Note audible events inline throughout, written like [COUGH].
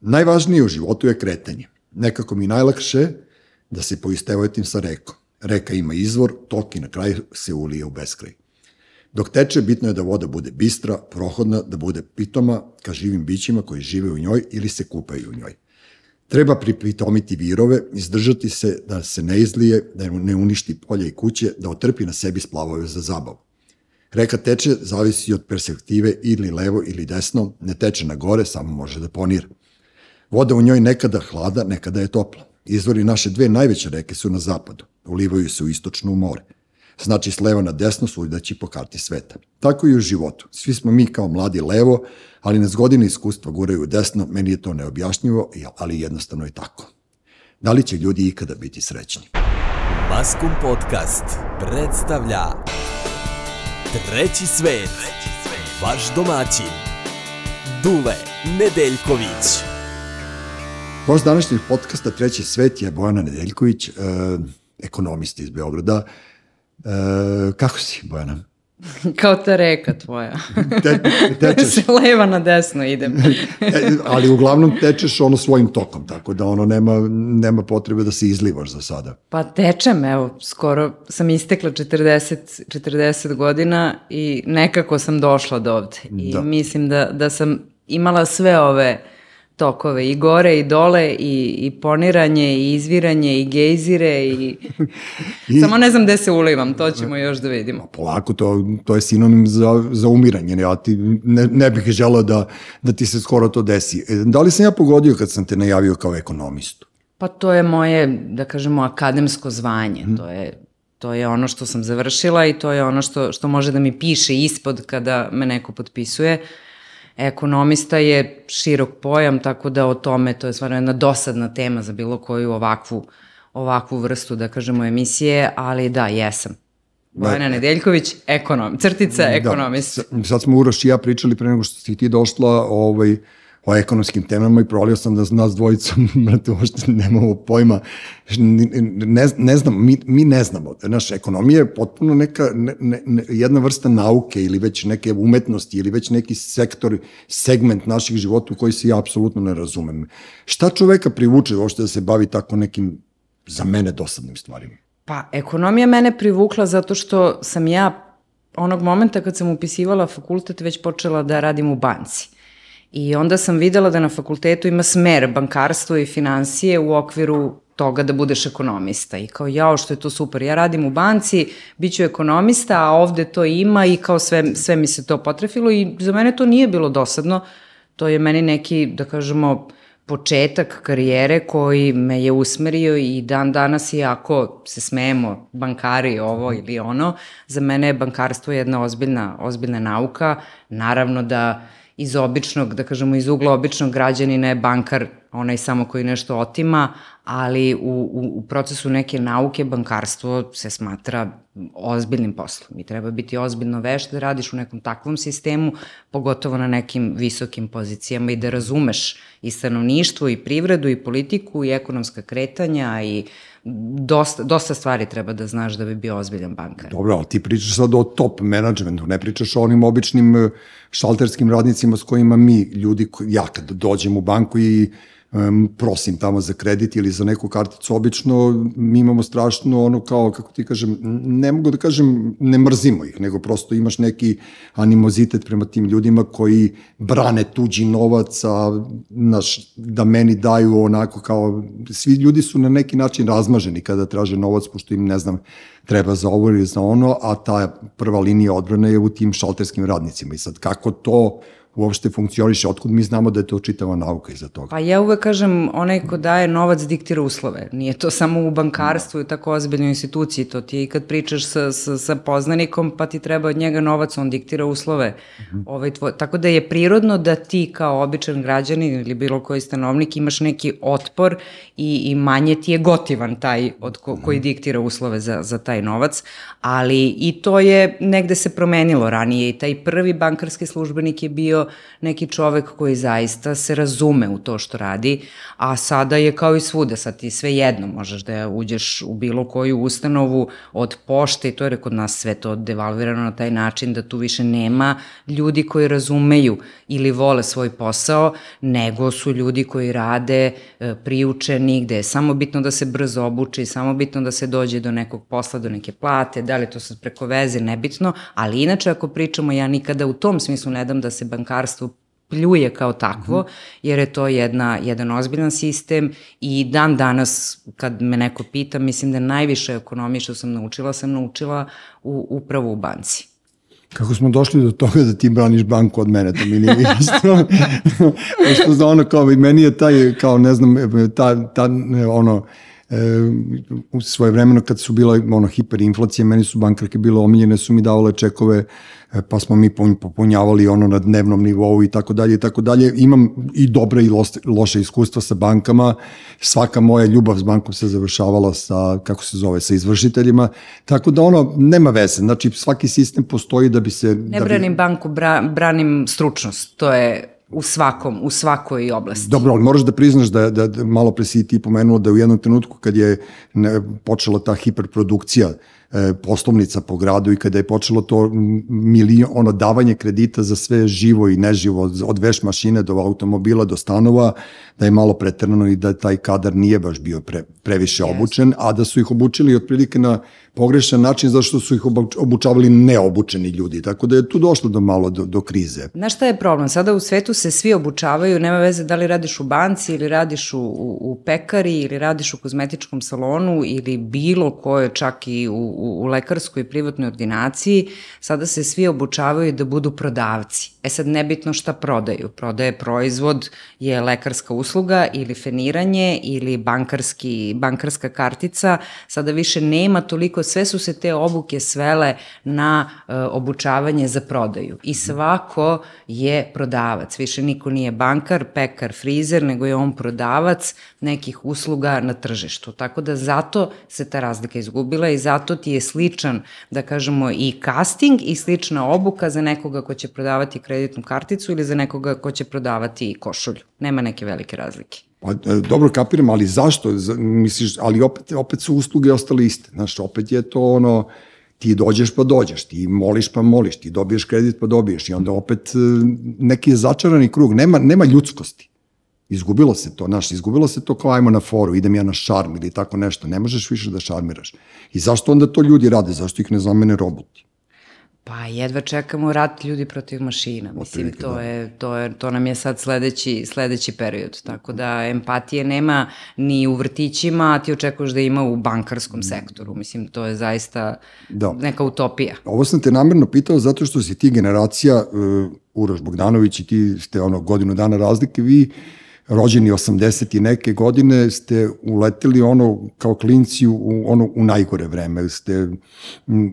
Najvažnije u životu je kretanje. Nekako mi najlakše da se poistevojetim sa rekom. Reka ima izvor, tok i na kraju se ulije u beskraj. Dok teče, bitno je da voda bude bistra, prohodna, da bude pitoma ka živim bićima koji žive u njoj ili se kupaju u njoj. Treba pripitomiti virove, izdržati se da se ne izlije, da ne uništi polje i kuće, da otrpi na sebi splavove za zabavu. Reka teče, zavisi od perspektive ili levo ili desno, ne teče na gore, samo može da ponira. Voda u njoj nekada hlada, nekada je topla. Izvori naše dve najveće reke su na zapadu, ulivaju se u istočno more. Znači s leva na desno sudaći po karti sveta. Tako i u životu. Svi smo mi kao mladi levo, ali nas godine iskustva guraju desno, meni je to neobjašnjivo, ali jednostavno je tako. Da li će ljudi ikada biti srećni? Maskum Podcast predstavlja Treći svet, vaš domaćin, Dule Nedeljković. Gost današnjeg podcasta Treći svet je Bojana Nedeljković, e, ekonomist iz Beograda. E, kako si, Bojana? [LAUGHS] Kao ta reka tvoja. Te, tečeš. [LAUGHS] Se leva na desno idem. [LAUGHS] e, ali uglavnom tečeš ono svojim tokom, tako da ono nema, nema potrebe da se izlivaš za sada. Pa tečem, evo, skoro sam istekla 40, 40 godina i nekako sam došla do ovde. I da. mislim da, da sam imala sve ove tokove i gore i dole i, i poniranje i izviranje i gejzire i... [LAUGHS] I... Samo ne znam gde se ulivam, to ćemo još da vidimo. Polako, to, to je sinonim za, za umiranje, ja ti ne, ne bih želao da, da ti se skoro to desi. E, da li sam ja pogodio kad sam te najavio kao ekonomistu? Pa to je moje, da kažemo, akademsko zvanje, hmm. to je to je ono što sam završila i to je ono što, što može da mi piše ispod kada me neko potpisuje. Uh, Ekonomista je širok pojam, tako da o tome, to je stvarno jedna dosadna tema za bilo koju ovakvu, ovakvu vrstu, da kažemo, emisije, ali da, jesam. Bojana Nedeljković, ekonom, crtica da, ekonomist. Da, sad smo Uroš i ja pričali pre nego što si ti došla, ovaj, o ekonomskim temama i prolio sam da nas dvojica, [LAUGHS] brate, uopšte nemamo pojma, ne, ne znam, mi, mi ne znamo. Naša ekonomija je potpuno neka, ne, ne, jedna vrsta nauke ili već neke umetnosti ili već neki sektor, segment naših života u koji se ja apsolutno ne razumem. Šta čoveka privuče uopšte da se bavi tako nekim, za mene, dosadnim stvarima? Pa, ekonomija mene privukla zato što sam ja onog momenta kad sam upisivala fakultet već počela da radim u banci. I onda sam videla da na fakultetu ima smer bankarstvo i financije u okviru toga da budeš ekonomista. I kao, jao, što je to super, ja radim u banci, bit ću ekonomista, a ovde to ima i kao sve, sve mi se to potrefilo i za mene to nije bilo dosadno. To je meni neki, da kažemo, početak karijere koji me je usmerio i dan danas i ako se smejemo bankari ovo ili ono, za mene je bankarstvo jedna ozbiljna, ozbiljna nauka. Naravno da iz običnog, da kažemo iz ugla običnog građanina je bankar onaj samo koji nešto otima, ali u, u, u procesu neke nauke bankarstvo se smatra ozbiljnim poslom i treba biti ozbiljno veš da radiš u nekom takvom sistemu, pogotovo na nekim visokim pozicijama i da razumeš i stanovništvo i privredu i politiku i ekonomska kretanja i dosta, dosta stvari treba da znaš da bi bio ozbiljan bankar. Dobro, ali ti pričaš sad o top managementu, ne pričaš o onim običnim eh, šalterskim radnicima s kojima mi, ljudi, ja kad dođem u banku i um, prosim tamo za kredit ili za neku karticu, obično mi imamo strašno ono kao, kako ti kažem, ne mogu da kažem, ne mrzimo ih, nego prosto imaš neki animozitet prema tim ljudima koji brane tuđi novac, a naš, da meni daju onako kao, svi ljudi su na neki način razmaženi kada traže novac, pošto im, ne znam, treba za ovo ili za ono, a ta prva linija odbrane je u tim šalterskim radnicima. I sad kako to uopšte funkcioniše, otkud mi znamo da je to čitava nauka iza toga. Pa ja uvek kažem, onaj ko daje novac diktira uslove. Nije to samo u bankarstvu i tako ozbiljnoj instituciji, to ti je i kad pričaš sa, sa, sa poznanikom, pa ti treba od njega novac, on diktira uslove. -hmm. ovaj tvoj, tako da je prirodno da ti kao običan građanin ili bilo koji stanovnik imaš neki otpor i, i manje ti je gotivan taj od ko, koji mhm. diktira uslove za, za taj novac, ali i to je negde se promenilo ranije i taj prvi bankarski službenik je bio neki čovek koji zaista se razume u to što radi, a sada je kao i svuda, sad ti sve jedno možeš da uđeš u bilo koju ustanovu od pošte i to je kod nas sve to devalvirano na taj način da tu više nema ljudi koji razumeju ili vole svoj posao, nego su ljudi koji rade e, priučeni, gde je samo bitno da se brzo obuči, samo bitno da se dođe do nekog posla, do neke plate, da li to sad preko veze, nebitno, ali inače ako pričamo, ja nikada u tom smislu ne dam da se bankarstvo pljuje kao takvo, jer je to jedna, jedan ozbiljan sistem i dan danas kad me neko pita, mislim da najviše ekonomije što sam naučila, sam naučila u, upravo u banci. Kako smo došli do toga da ti braniš banku od mene, to mi nije [LAUGHS] isto. što za ono kao, meni je taj, kao ne znam, ta, ta ono, u svoje vremeno kad su bila ono, hiperinflacije, meni su bankarke bile omiljene, su mi davale čekove E, pa smo mi popunjavali ono na dnevnom nivou i tako dalje i tako dalje. Imam i dobre i loše iskustva sa bankama. Svaka moja ljubav s bankom se završavala sa, kako se zove, sa izvršiteljima. Tako da ono, nema veze. Znači, svaki sistem postoji da bi se... Ne da branim bi... banku, bra, branim stručnost. To je u svakom, u svakoj oblasti. Dobro, ali moraš da priznaš da, da, da malo pre si ti pomenuo da u jednom trenutku kad je počela ta hiperprodukcija E, poslovnica po gradu i kada je počelo to milion, ono davanje kredita za sve živo i neživo, od veš mašine do automobila do stanova, da je malo pretrano i da taj kadar nije baš bio pre, previše yes. obučen, a da su ih obučili otprilike na pogrešan način zašto su ih obučavali neobučeni ljudi. Tako da je tu došlo do malo do, do krize. Znaš šta je problem? Sada u svetu se svi obučavaju, nema veze da li radiš u banci ili radiš u, u, u pekari ili radiš u kozmetičkom salonu ili bilo koje čak i u, u, u lekarskoj privatnoj ordinaciji. Sada se svi obučavaju da budu prodavci. E sad nebitno šta prodaju. Prodaje proizvod je lekarska usluga ili feniranje ili bankarski, bankarska kartica. Sada više nema toliko, sve su se te obuke svele na e, obučavanje za prodaju. I svako je prodavac. Više niko nije bankar, pekar, frizer, nego je on prodavac nekih usluga na tržištu. Tako da zato se ta razlika izgubila i zato ti je sličan, da kažemo, i casting i slična obuka za nekoga ko će prodavati kreditnu karticu ili za nekoga ko će prodavati košulju. Nema neke velike razlike. Pa, e, dobro kapiram, ali zašto? Misliš, ali opet, opet su usluge ostale iste. Znaš, opet je to ono, ti dođeš pa dođeš, ti moliš pa moliš, ti dobiješ kredit pa dobiješ i onda opet e, neki začarani krug, nema, nema ljudskosti. Izgubilo se to, znaš, izgubilo se to kao ajmo na foru, idem ja na šarm ili tako nešto, ne možeš više da šarmiraš. I zašto onda to ljudi rade, zašto ih ne zamene roboti? Pa jedva čekamo rat ljudi protiv mašina. Mislim, to, da. je, to, je, to nam je sad sledeći, sledeći period. Tako da empatije nema ni u vrtićima, a ti očekuješ da ima u bankarskom sektoru. Mislim, to je zaista da. neka utopija. Ovo sam te namerno pitao zato što si ti generacija, uh, Uroš Bogdanović i ti ste ono godinu dana razlike, vi rođeni 80 i neke godine ste uleteli ono kao klinci u, ono, u najgore vreme, ste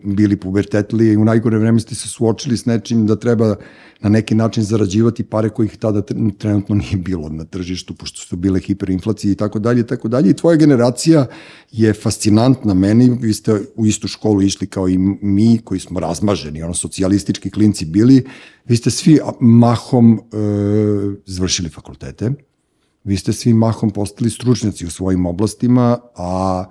bili pubertetli i u najgore vreme ste se suočili s nečim da treba na neki način zarađivati pare kojih tada trenutno nije bilo na tržištu, pošto su bile hiperinflacije i tako dalje, tako dalje. I tvoja generacija je fascinantna meni, vi ste u istu školu išli kao i mi, koji smo razmaženi, ono, socijalistički klinci bili, vi ste svi mahom e, zvršili fakultete, vi ste svi mahom postali stručnjaci u svojim oblastima, a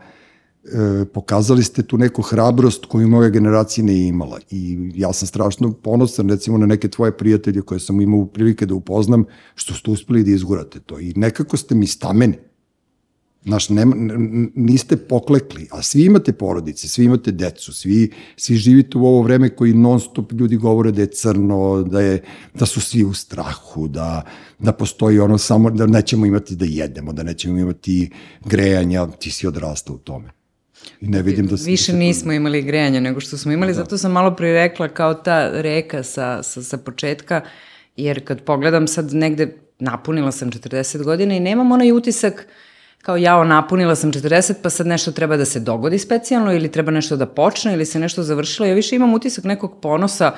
e, pokazali ste tu neku hrabrost koju moja generacija ne imala. I ja sam strašno ponosan recimo na neke tvoje prijatelje koje sam imao prilike da upoznam, što ste uspeli da izgurate to. I nekako ste mi stameni. Znaš, nema, niste poklekli, a svi imate porodice, svi imate decu, svi, svi živite u ovo vreme koji non stop ljudi govore da je crno, da, je, da su svi u strahu, da, da postoji ono samo, da nećemo imati da jedemo, da nećemo imati grejanja, ti si odrastao u tome. I ne vidim da se... Više da nismo imali grejanja nego što smo imali, da. zato sam malo prirekla kao ta reka sa, sa, sa početka, jer kad pogledam sad negde, napunila sam 40 godina i nemam onaj utisak kao jao, napunila sam 40, pa sad nešto treba da se dogodi specijalno ili treba nešto da počne ili se nešto završilo. Ja više imam utisak nekog ponosa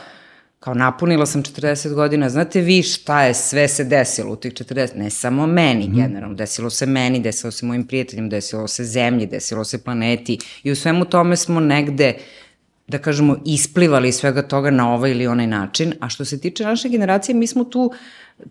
kao napunila sam 40 godina, znate vi šta je sve se desilo u tih 40, ne samo meni mm. generalno, desilo se meni, desilo se mojim prijateljima, desilo se zemlji, desilo se planeti i u svemu tome smo negde da kažemo, isplivali svega toga na ovaj ili onaj način. A što se tiče naše generacije, mi smo tu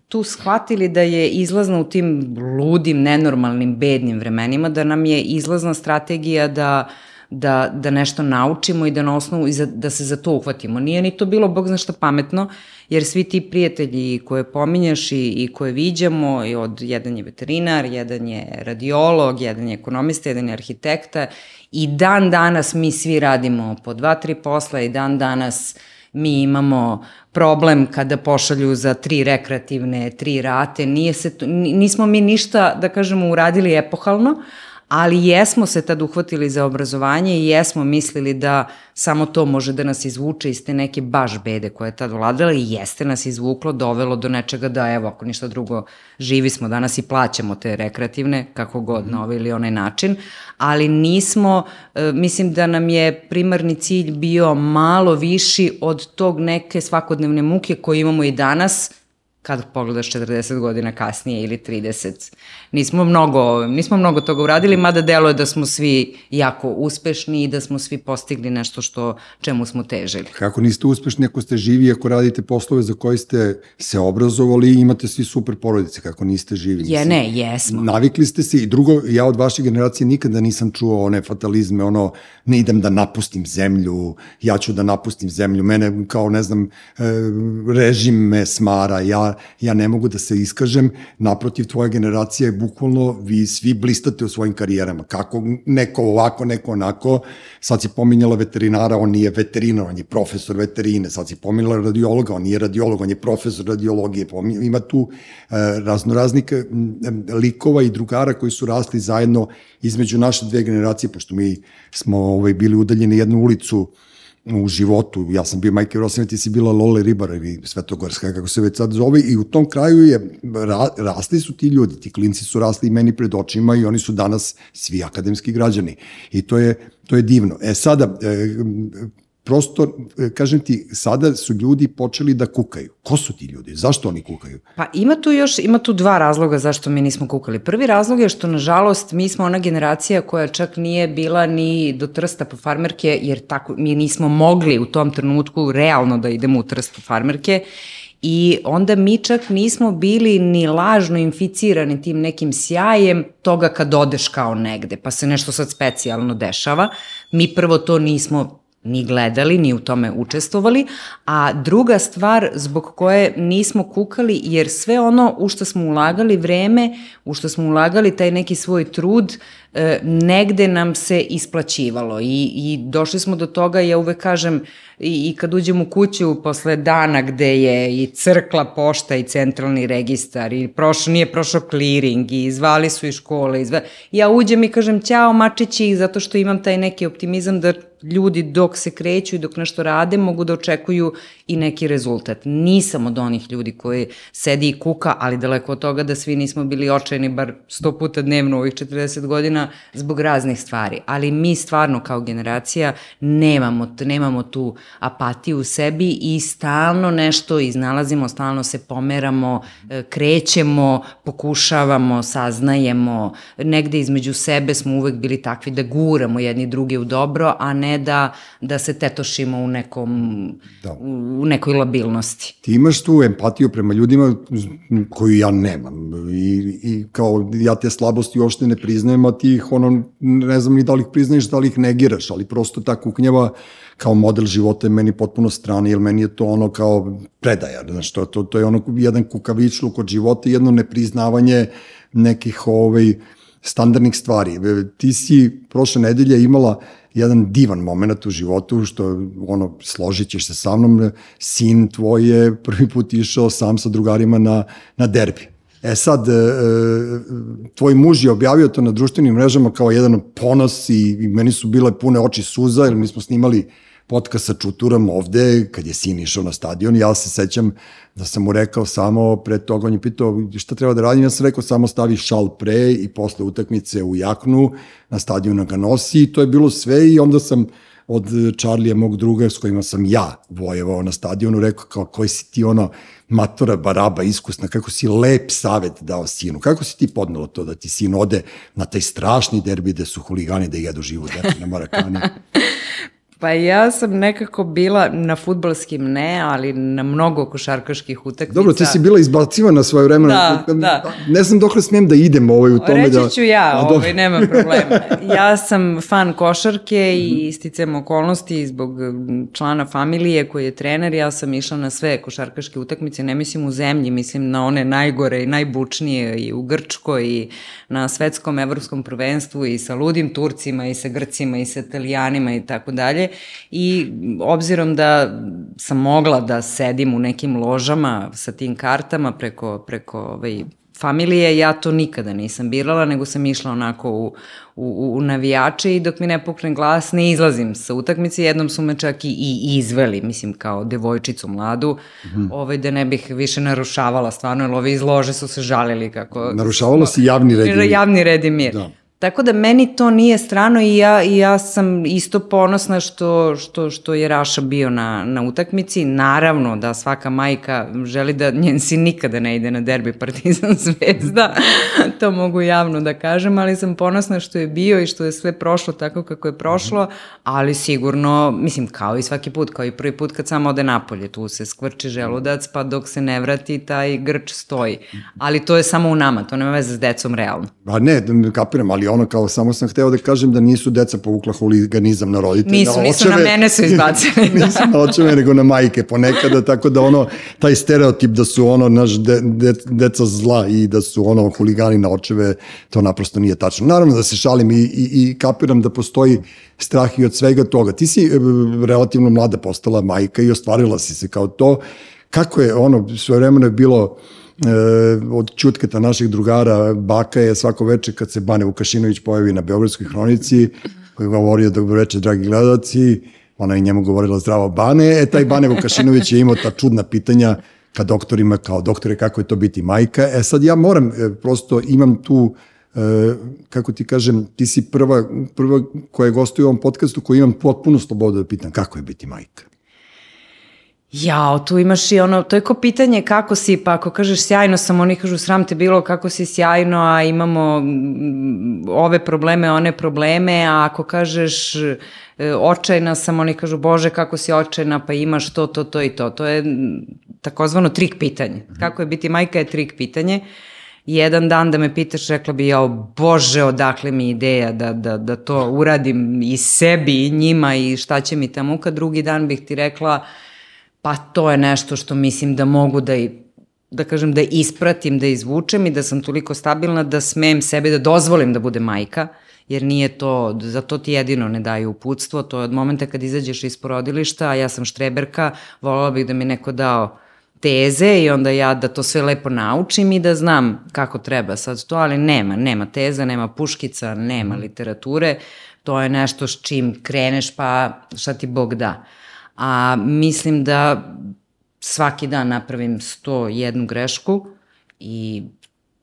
tu shvatili da je izlazna u tim ludim, nenormalnim, bednim vremenima, da nam je izlazna strategija da da, da nešto naučimo i da na osnovu i za, da se za to uhvatimo. Nije ni to bilo, bog zna šta pametno, jer svi ti prijatelji koje pominjaš i, i koje viđamo, i od jedan je veterinar, jedan je radiolog, jedan je ekonomista, jedan je arhitekta, i dan danas mi svi radimo po dva, tri posla i dan danas mi imamo problem kada pošalju za tri rekreativne, tri rate, nije se, nismo mi ništa, da kažemo, uradili epohalno, ali jesmo se tad uhvatili za obrazovanje i jesmo mislili da samo to može da nas izvuče iz te neke baš bede koje je tad vladala i jeste nas izvuklo, dovelo do nečega da evo, ako ništa drugo, živi smo danas i plaćamo te rekreativne, kako god, na ovaj ili onaj način, ali nismo, e, mislim da nam je primarni cilj bio malo viši od tog neke svakodnevne muke koje imamo i danas, kad pogledaš 40 godina kasnije ili 30. Nismo mnogo, nismo mnogo toga uradili, mada delo je da smo svi jako uspešni i da smo svi postigli nešto što čemu smo težili. Kako niste uspešni ako ste živi, ako radite poslove za koje ste se obrazovali i imate svi super porodice, kako niste živi? Je, ne, jesmo. Navikli ste se i drugo, ja od vaše generacije nikada nisam čuo one fatalizme, ono, ne idem da napustim zemlju, ja ću da napustim zemlju, mene kao, ne znam, e, režim me smara, ja ja ne mogu da se iskažem, naprotiv tvoja generacija je bukvalno, vi svi blistate u svojim karijerama, kako neko ovako, neko onako, sad si pominjala veterinara, on nije veterinar, on je profesor veterine, sad si pominjala radiologa, on nije radiolog, on je profesor radiologije, ima tu e, raznoraznih likova i drugara koji su rasli zajedno između naše dve generacije, pošto mi smo ovaj, bili udaljeni jednu ulicu u životu, ja sam bio Majke Rosina, ti si bila Lole Ribar ili Svetogorska, kako se već sad zove, i u tom kraju je, ra, rasli su ti ljudi, ti klinci su rasli i meni pred očima i oni su danas svi akademski građani. I to je, to je divno. E sada, e, prosto, e, kažem ti, sada su ljudi počeli da kukaju. Ko su ti ljudi? Zašto oni kukaju? Pa ima tu još, ima tu dva razloga zašto mi nismo kukali. Prvi razlog je što, nažalost, mi smo ona generacija koja čak nije bila ni do trsta po farmerke, jer tako, mi nismo mogli u tom trenutku realno da idemo u trst po farmerke I onda mi čak nismo bili ni lažno inficirani tim nekim sjajem toga kad odeš kao negde, pa se nešto sad specijalno dešava. Mi prvo to nismo ni gledali, ni u tome učestvovali, a druga stvar zbog koje nismo kukali, jer sve ono u što smo ulagali vreme, u što smo ulagali taj neki svoj trud, e, negde nam se isplaćivalo i, i došli smo do toga, ja uvek kažem, i, i kad uđem u kuću posle dana gde je i crkla pošta i centralni registar i prošlo, nije prošao clearing i zvali su iz škole, izva... ja uđem i kažem ćao mačići zato što imam taj neki optimizam da ljudi dok se kreću i dok nešto rade mogu da očekuju i neki rezultat. Nisam od onih ljudi koji sedi i kuka, ali daleko od toga da svi nismo bili očajni bar 100 puta dnevno u ovih 40 godina zbog raznih stvari. Ali mi stvarno kao generacija nemamo, nemamo tu apatiju u sebi i stalno nešto iznalazimo, stalno se pomeramo, e, krećemo, pokušavamo, saznajemo. Negde između sebe smo uvek bili takvi da guramo jedni druge u dobro, a ne da, da se tetošimo u nekom da. U nekoj labilnosti. Ti imaš tu empatiju prema ljudima koju ja nemam i, i kao ja te slabosti uopšte ne priznajem, a ti ih ono, ne znam ni da li ih priznaješ, da li ih negiraš, ali prosto ta kuknjava kao model života je meni potpuno strani, jer meni je to ono kao predaja, znaš, to, to, to je ono jedan kukavičluk od života, jedno nepriznavanje nekih ovaj, standardnih stvari. Ti si prošle nedelje imala jedan divan moment u životu, što ono, složit ćeš se sa mnom, sin tvoj je prvi put išao sam sa drugarima na, na derbi. E sad, e, e, tvoj muž je objavio to na društvenim mrežama kao jedan ponos i meni su bile pune oči suza, jer mi smo snimali podcast sa Čuturom ovde, kad je sin išao na stadion, ja se sećam da sam mu rekao samo pre toga, on je pitao šta treba da radim, ja sam rekao samo stavi šal pre i posle utakmice u jaknu, na stadionu ga nosi i to je bilo sve i onda sam od Čarlija, mog druga, s kojima sam ja vojevao na stadionu, rekao kao koji si ti ono matora, baraba, iskusna, kako si lep savet dao sinu. Kako si ti podnalo to da ti sin ode na taj strašni derbi gde su huligani da jedu živu decu na Marakani? [LAUGHS] Pa ja sam nekako bila na futbalskim ne, ali na mnogo košarkaških utakmica. Dobro, ti si bila izbacivana svoje vremena. Da, da. Ne znam dok smijem da idem ovaj, u tome Reći da... ću ja, A, ovaj, nema problema. [LAUGHS] Ja sam fan košarke i isticam okolnosti zbog člana familije koji je trener. Ja sam išla na sve košarkaške utakmice, ne mislim u zemlji, mislim na one najgore i najbučnije i u Grčkoj i na svetskom evropskom prvenstvu i sa ludim Turcima i sa Grcima i sa Italijanima i tako dalje. I obzirom da sam mogla da sedim u nekim ložama sa tim kartama preko, preko ovaj, familije, ja to nikada nisam birala, nego sam išla onako u, u, u navijače i dok mi ne pukne glas ne izlazim sa utakmice. Jednom su me čak i, i izveli, mislim kao devojčicu mladu, mm -hmm. ovaj, da ne bih više narušavala stvarno, jer ovi iz lože su se žalili kako... Narušavala si javni red i mir. Javni red i mir. Da. Tako da meni to nije strano i ja, i ja sam isto ponosna što, što, što je Raša bio na, na utakmici. Naravno da svaka majka želi da njen sin nikada ne ide na derbi Partizan [LAUGHS] Zvezda, to mogu javno da kažem, ali sam ponosna što je bio i što je sve prošlo tako kako je prošlo, ali sigurno, mislim, kao i svaki put, kao i prvi put kad samo ode napolje, tu se skvrči želudac, pa dok se ne vrati, taj grč stoji. Ali to je samo u nama, to nema veze s decom realno. Pa ne, da kapiram, ali ono kao samo sam hteo da kažem da nisu deca povukla huliganizam na roditelje. Nisu, na nisu na mene su [LAUGHS] izbacili. da. nisu na očeve, nego na majke ponekada, tako da ono, taj stereotip da su ono naš de, de, deca zla i da su ono huligani na očeve, to naprosto nije tačno. Naravno da se šalim i, i, i kapiram da postoji strah i od svega toga. Ti si e, relativno mlada postala majka i ostvarila si se kao to. Kako je ono, svoje vremeno je bilo od čutketa naših drugara, baka je svako veče kad se Bane Vukašinović pojavi na Beogradskoj hronici, koji je govorio dobro veče, dragi gledalci, ona je njemu govorila zdravo Bane, e taj Bane Vukašinović je imao ta čudna pitanja ka doktorima, kao doktore, kako je to biti majka. E sad ja moram, e, prosto imam tu e, kako ti kažem, ti si prva, prva koja je gostuje u ovom podcastu koji imam potpuno slobodu da pitam kako je biti majka. Jao, tu imaš i ono, to je ko pitanje kako si, pa ako kažeš sjajno sam, oni kažu sram te bilo kako si sjajno, a imamo mm, ove probleme, one probleme, a ako kažeš e, očajna sam, oni kažu bože kako si očajna, pa imaš to, to, to i to. To je mm, takozvano trik pitanje. Kako je biti majka je trik pitanje. Jedan dan da me pitaš, rekla bi, jao, bože, odakle mi ideja da, da, da to uradim i sebi i njima i šta će mi ta muka. Drugi dan bih ti rekla, pa to je nešto što mislim da mogu da i da kažem da ispratim, da izvučem i da sam toliko stabilna da smem sebe da dozvolim da bude majka, jer nije to, za to ti jedino ne daju uputstvo, to je od momenta kad izađeš iz porodilišta, a ja sam štreberka, volala bih da mi neko dao teze i onda ja da to sve lepo naučim i da znam kako treba sad to, ali nema, nema teza, nema puškica, nema literature, to je nešto s čim kreneš pa šta ti Bog da a mislim da svaki dan napravim 101 grešku i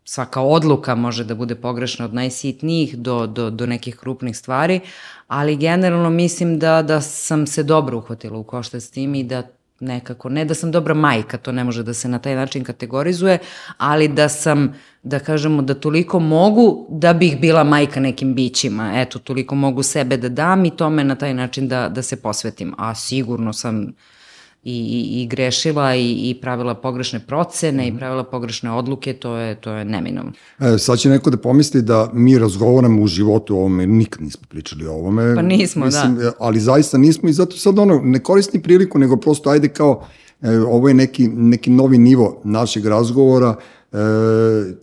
svaka odluka može da bude pogrešna od najsitnijih do, do, do nekih krupnih stvari, ali generalno mislim da, da sam se dobro uhvatila u koštac s tim i da nekako, ne da sam dobra majka, to ne može da se na taj način kategorizuje, ali da sam, da kažemo, da toliko mogu da bih bila majka nekim bićima. Eto, toliko mogu sebe da dam i tome na taj način da, da se posvetim. A sigurno sam i, i, i grešila i, i pravila pogrešne procene mm. i pravila pogrešne odluke, to je, to je neminovno. E, sad će neko da pomisli da mi razgovaramo u životu o ovome, nikad nismo pričali o ovome. Pa nismo, Mislim, da. Ali zaista nismo i zato sad ono, ne koristim priliku, nego prosto ajde kao, e, ovo je neki, neki novi nivo našeg razgovora, e,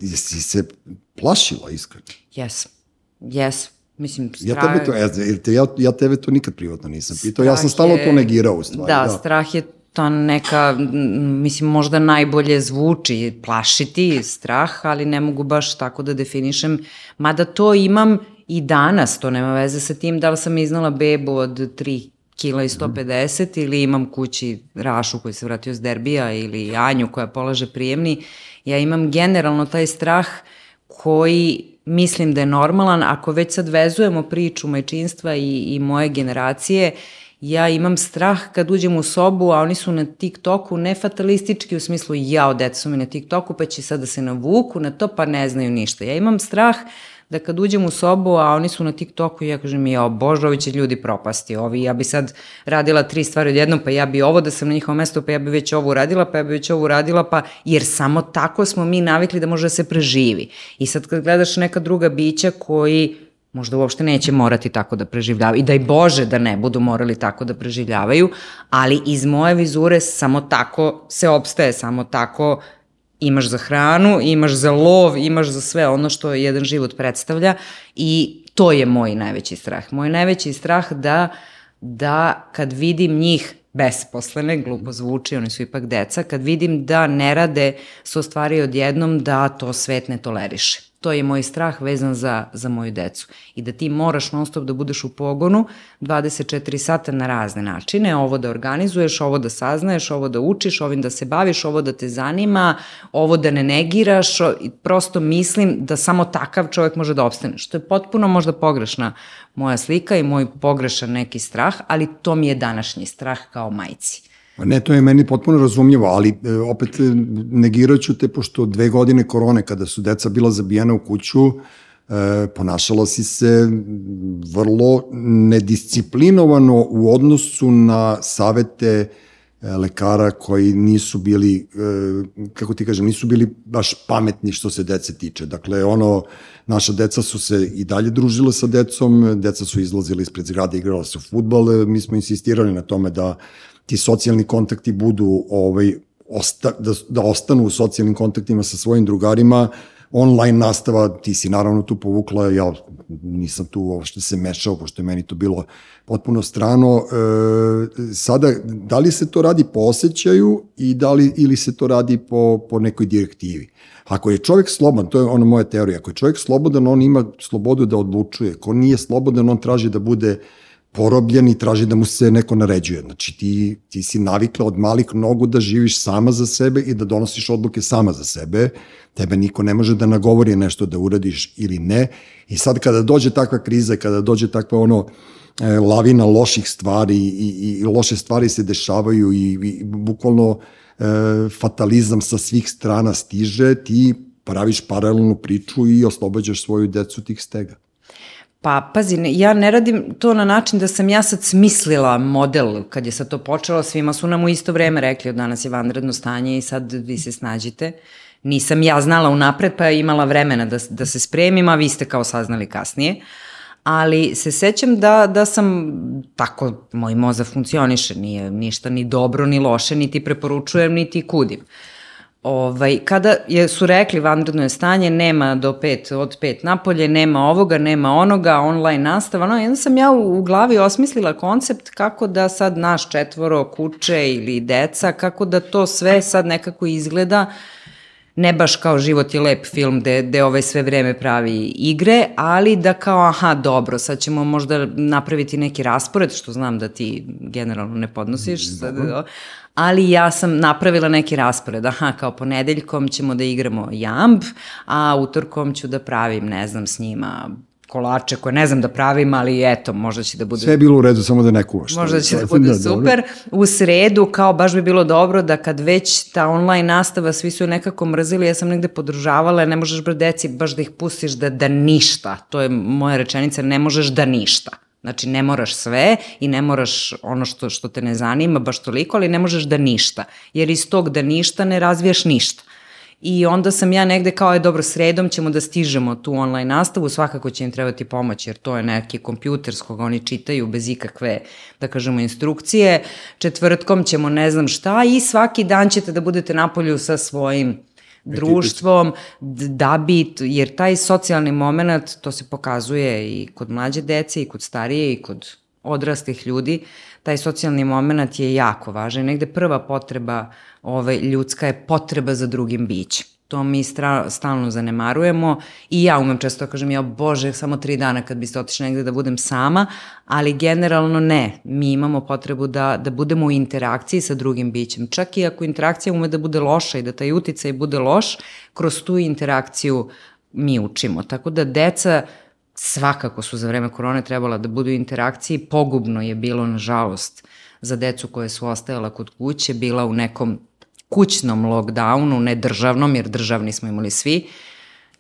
jesi se plašila iskreno? Jes, jes. Mislim, Ja strah... tebe to, ja, ja, ja tebe to nikad privatno nisam pitao, ja sam stalno to negirao u stvari. Da, da. strah je ta neka, mislim, možda najbolje zvuči plašiti strah, ali ne mogu baš tako da definišem, mada to imam i danas, to nema veze sa tim da li sam iznala bebu od 3 kila i 150 mm. ili imam kući Rašu koji se vratio s derbija ili Anju koja polaže prijemni, ja imam generalno taj strah koji mislim da je normalan, ako već sad vezujemo priču majčinstva i, i moje generacije, ja imam strah kad uđem u sobu, a oni su na TikToku ne fatalistički u smislu jao, deca su mi na TikToku, pa će sad da se navuku na to, pa ne znaju ništa. Ja imam strah da kad uđem u sobu, a oni su na TikToku, ja kažem, ja, bože, ovi će ljudi propasti, ovi, ja bi sad radila tri stvari odjednom, pa ja bi ovo da sam na njihovom mestu, pa ja bi već ovo uradila, pa ja bi već ovo uradila, pa, jer samo tako smo mi navikli da može da se preživi. I sad kad gledaš neka druga bića koji možda uopšte neće morati tako da preživljavaju i daj Bože da ne budu morali tako da preživljavaju, ali iz moje vizure samo tako se opstaje, samo tako imaš za hranu, imaš za lov, imaš za sve ono što jedan život predstavlja i to je moj najveći strah. Moj najveći strah da, da kad vidim njih besposlene, glupo zvuči, oni su ipak deca, kad vidim da ne rade su stvari odjednom, da to svet ne toleriše. To je moj strah vezan za, za moju decu. I da ti moraš non stop da budeš u pogonu 24 sata na razne načine, ovo da organizuješ, ovo da saznaješ, ovo da učiš, ovim da se baviš, ovo da te zanima, ovo da ne negiraš, prosto mislim da samo takav čovjek može da obstane, što je potpuno možda pogrešna moja slika i moj pogrešan neki strah, ali to mi je današnji strah kao majci. Ne, to je meni potpuno razumljivo, ali e, opet e, negiraću te, pošto dve godine korone, kada su deca bila zabijena u kuću, e, ponašala si se vrlo nedisciplinovano u odnosu na savete lekara koji nisu bili, kako ti kažem, nisu bili baš pametni što se dece tiče. Dakle, ono, naša deca su se i dalje družile sa decom, deca su izlazili ispred zgrade, igrala su futbol, mi smo insistirali na tome da ti socijalni kontakti budu ovaj, osta, da, da ostanu u socijalnim kontaktima sa svojim drugarima, online nastava, ti si naravno tu povukla, ja nisam tu uopšte se mešao, pošto je meni to bilo potpuno strano. E, sada, da li se to radi po osjećaju i da li, ili se to radi po, po nekoj direktivi? Ako je čovjek slobodan, to je ona moja teorija, ako je čovjek slobodan, on ima slobodu da odlučuje. Ko nije slobodan, on traži da bude uh, porobljen i traži da mu se neko naređuje. Znači ti, ti si navikla od malih nogu da živiš sama za sebe i da donosiš odluke sama za sebe. Tebe niko ne može da nagovori nešto da uradiš ili ne. I sad kada dođe takva kriza, kada dođe takva ono e, lavina loših stvari i, i, i loše stvari se dešavaju i, i bukvalno e, fatalizam sa svih strana stiže, ti praviš paralelnu priču i oslobađaš svoju decu tih stega. Pa, pazi, ja ne radim to na način da sam ja sad smislila model kad je sad to počelo, svima su nam u isto vreme rekli od danas je vanredno stanje i sad vi se snađite. Nisam ja znala unapred pa imala vremena da, da se spremim, a vi ste kao saznali kasnije. Ali se sećam da, da sam, tako moj moza funkcioniše, nije ništa ni dobro ni loše, niti preporučujem, niti kudim. Uh, Ovaj, kada je, su rekli vanredno je stanje, nema do pet, od pet napolje, nema ovoga, nema onoga, online nastava, no, jedno sam ja u, u glavi osmislila koncept kako da sad naš četvoro kuće ili deca, kako da to sve sad nekako izgleda, ne baš kao život je lep film gde, gde ovaj sve vreme pravi igre, ali da kao, aha, dobro, sad ćemo možda napraviti neki raspored, što znam da ti generalno ne podnosiš, sad, ali ja sam napravila neki raspored, aha, kao ponedeljkom ćemo da igramo jamb, a utorkom ću da pravim, ne znam, s njima kolače koje ne znam da pravim, ali eto, možda će da bude... Sve je bilo u redu, samo da ne kuvaš. Možda će da bude da, super. U sredu, kao baš bi bilo dobro da kad već ta online nastava, svi su nekako mrzili, ja sam negde podržavala, ne možeš bre deci baš da ih pustiš da, da ništa. To je moja rečenica, ne možeš da ništa. Znači, ne moraš sve i ne moraš ono što, što te ne zanima baš toliko, ali ne možeš da ništa. Jer iz tog da ništa ne razvijaš ništa. I onda sam ja negde kao je dobro, sredom ćemo da stižemo tu online nastavu, svakako će im trebati pomoć jer to je neki kompjuter s koga oni čitaju bez ikakve, da kažemo, instrukcije. Četvrtkom ćemo ne znam šta i svaki dan ćete da budete napolju sa svojim društvom, da bi, jer taj socijalni moment, to se pokazuje i kod mlađe dece, i kod starije, i kod odraslih ljudi, taj socijalni moment je jako važan. Negde prva potreba ovaj, ljudska je potreba za drugim bićem. To mi stra, stalno zanemarujemo i ja umem često da kažem, ja bože, samo tri dana kad biste otišli negde da budem sama, ali generalno ne. Mi imamo potrebu da, da budemo u interakciji sa drugim bićem. Čak i ako interakcija ume da bude loša i da taj uticaj bude loš, kroz tu interakciju mi učimo. Tako da deca svakako su za vreme korone trebala da budu u interakciji. Pogubno je bilo, nažalost, za decu koje su ostajala kod kuće, bila u nekom kućnom lockdownu, ne državnom, jer državni smo imali svi,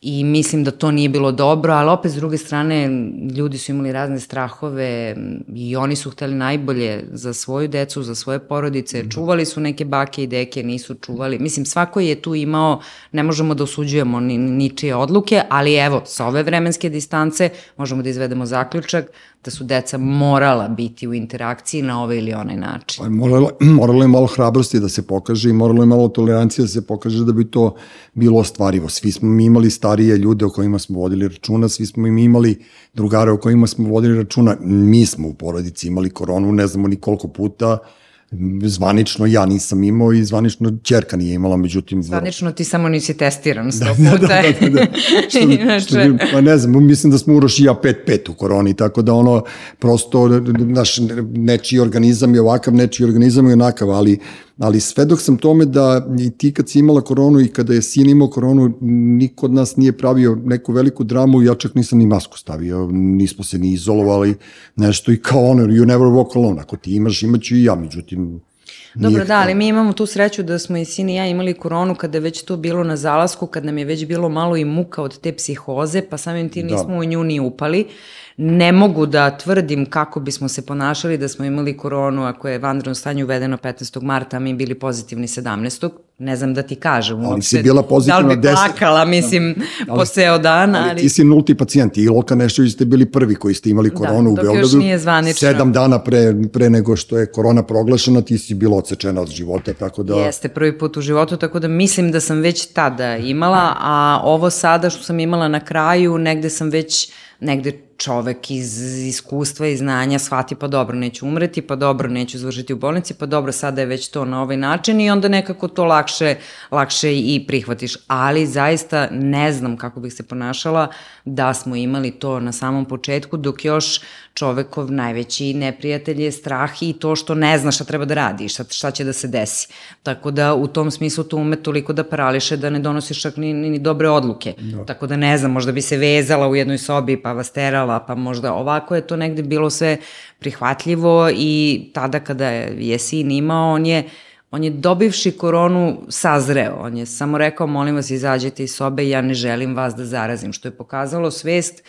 i mislim da to nije bilo dobro, ali opet s druge strane ljudi su imali razne strahove i oni su hteli najbolje za svoju decu, za svoje porodice, da. čuvali su neke bake i deke, nisu čuvali. Mislim, svako je tu imao, ne možemo da osuđujemo ni, ničije odluke, ali evo, sa ove vremenske distance možemo da izvedemo zaključak da su deca morala biti u interakciji na ovaj ili onaj način. Pa moralo, [CLEARS THROAT] moralo je malo hrabrosti da se pokaže i moralo je malo tolerancije da se pokaže da bi to bilo ostvarivo. Svi smo mi imali starije ljude o kojima smo vodili računa, svi smo mi imali drugare o kojima smo vodili računa. Mi smo u porodici imali koronu, ne znamo ni koliko puta, zvanično ja nisam imao i zvanično čerka nije imala, međutim... Zvanično ti samo nisi testiran [LAUGHS] sto puta. da, da, da, da. [LAUGHS] Što, Inače... što, pa ne znam, mislim da smo Uroš i ja 5-5 u koroni, tako da ono, prosto, naš nečiji organizam je ovakav, nečiji organizam je onakav, ali ali sve dok sam tome da i ti kad si imala koronu i kada je sin imao koronu, niko od nas nije pravio neku veliku dramu, ja čak nisam ni masku stavio, nismo se ni izolovali, nešto i kao ono, you never walk alone, ako ti imaš, imaću i ja, međutim, Dobro, da, ali mi imamo tu sreću da smo i sin i ja imali koronu kada je već to bilo na zalasku, kad nam je već bilo malo i muka od te psihoze, pa samim ti da. nismo u nju ni upali. Ne mogu da tvrdim kako bismo se ponašali da smo imali koronu ako je vanredno stanje uvedeno 15. marta, a mi bili pozitivni 17 ne znam da ti kažem. Ali si bila pozitivna 10. Da li bi plakala, mislim, ali, po ceo dan, ali... Ali ti si nulti pacijent i Ilka nešto ste bili prvi koji ste imali da, koronu da, u Beogradu. Da, još nije zvanično. Sedam dana pre, pre nego što je korona proglašena, ti si bila odsečena od života, tako da... Jeste, prvi put u životu, tako da mislim da sam već tada imala, a ovo sada što sam imala na kraju, negde sam već negde čovek iz iskustva i znanja shvati pa dobro neću umreti, pa dobro neću završiti u bolnici, pa dobro sada je već to na ovaj način i onda nekako to lakše, lakše i prihvatiš. Ali zaista ne znam kako bih se ponašala da smo imali to na samom početku dok još čovekov najveći neprijatelj je strah i to što ne zna šta treba da radi, šta, šta će da se desi. Tako da u tom smislu to ume toliko da parališe da ne donosiš čak ni, ni, ni dobre odluke. No. Tako da ne znam, možda bi se vezala u jednoj sobi pa vas terala, pa možda ovako je to negde bilo sve prihvatljivo i tada kada je sin imao, on je on je dobivši koronu sazreo. On je samo rekao, molim vas, izađite iz sobe, ja ne želim vas da zarazim, što je pokazalo svest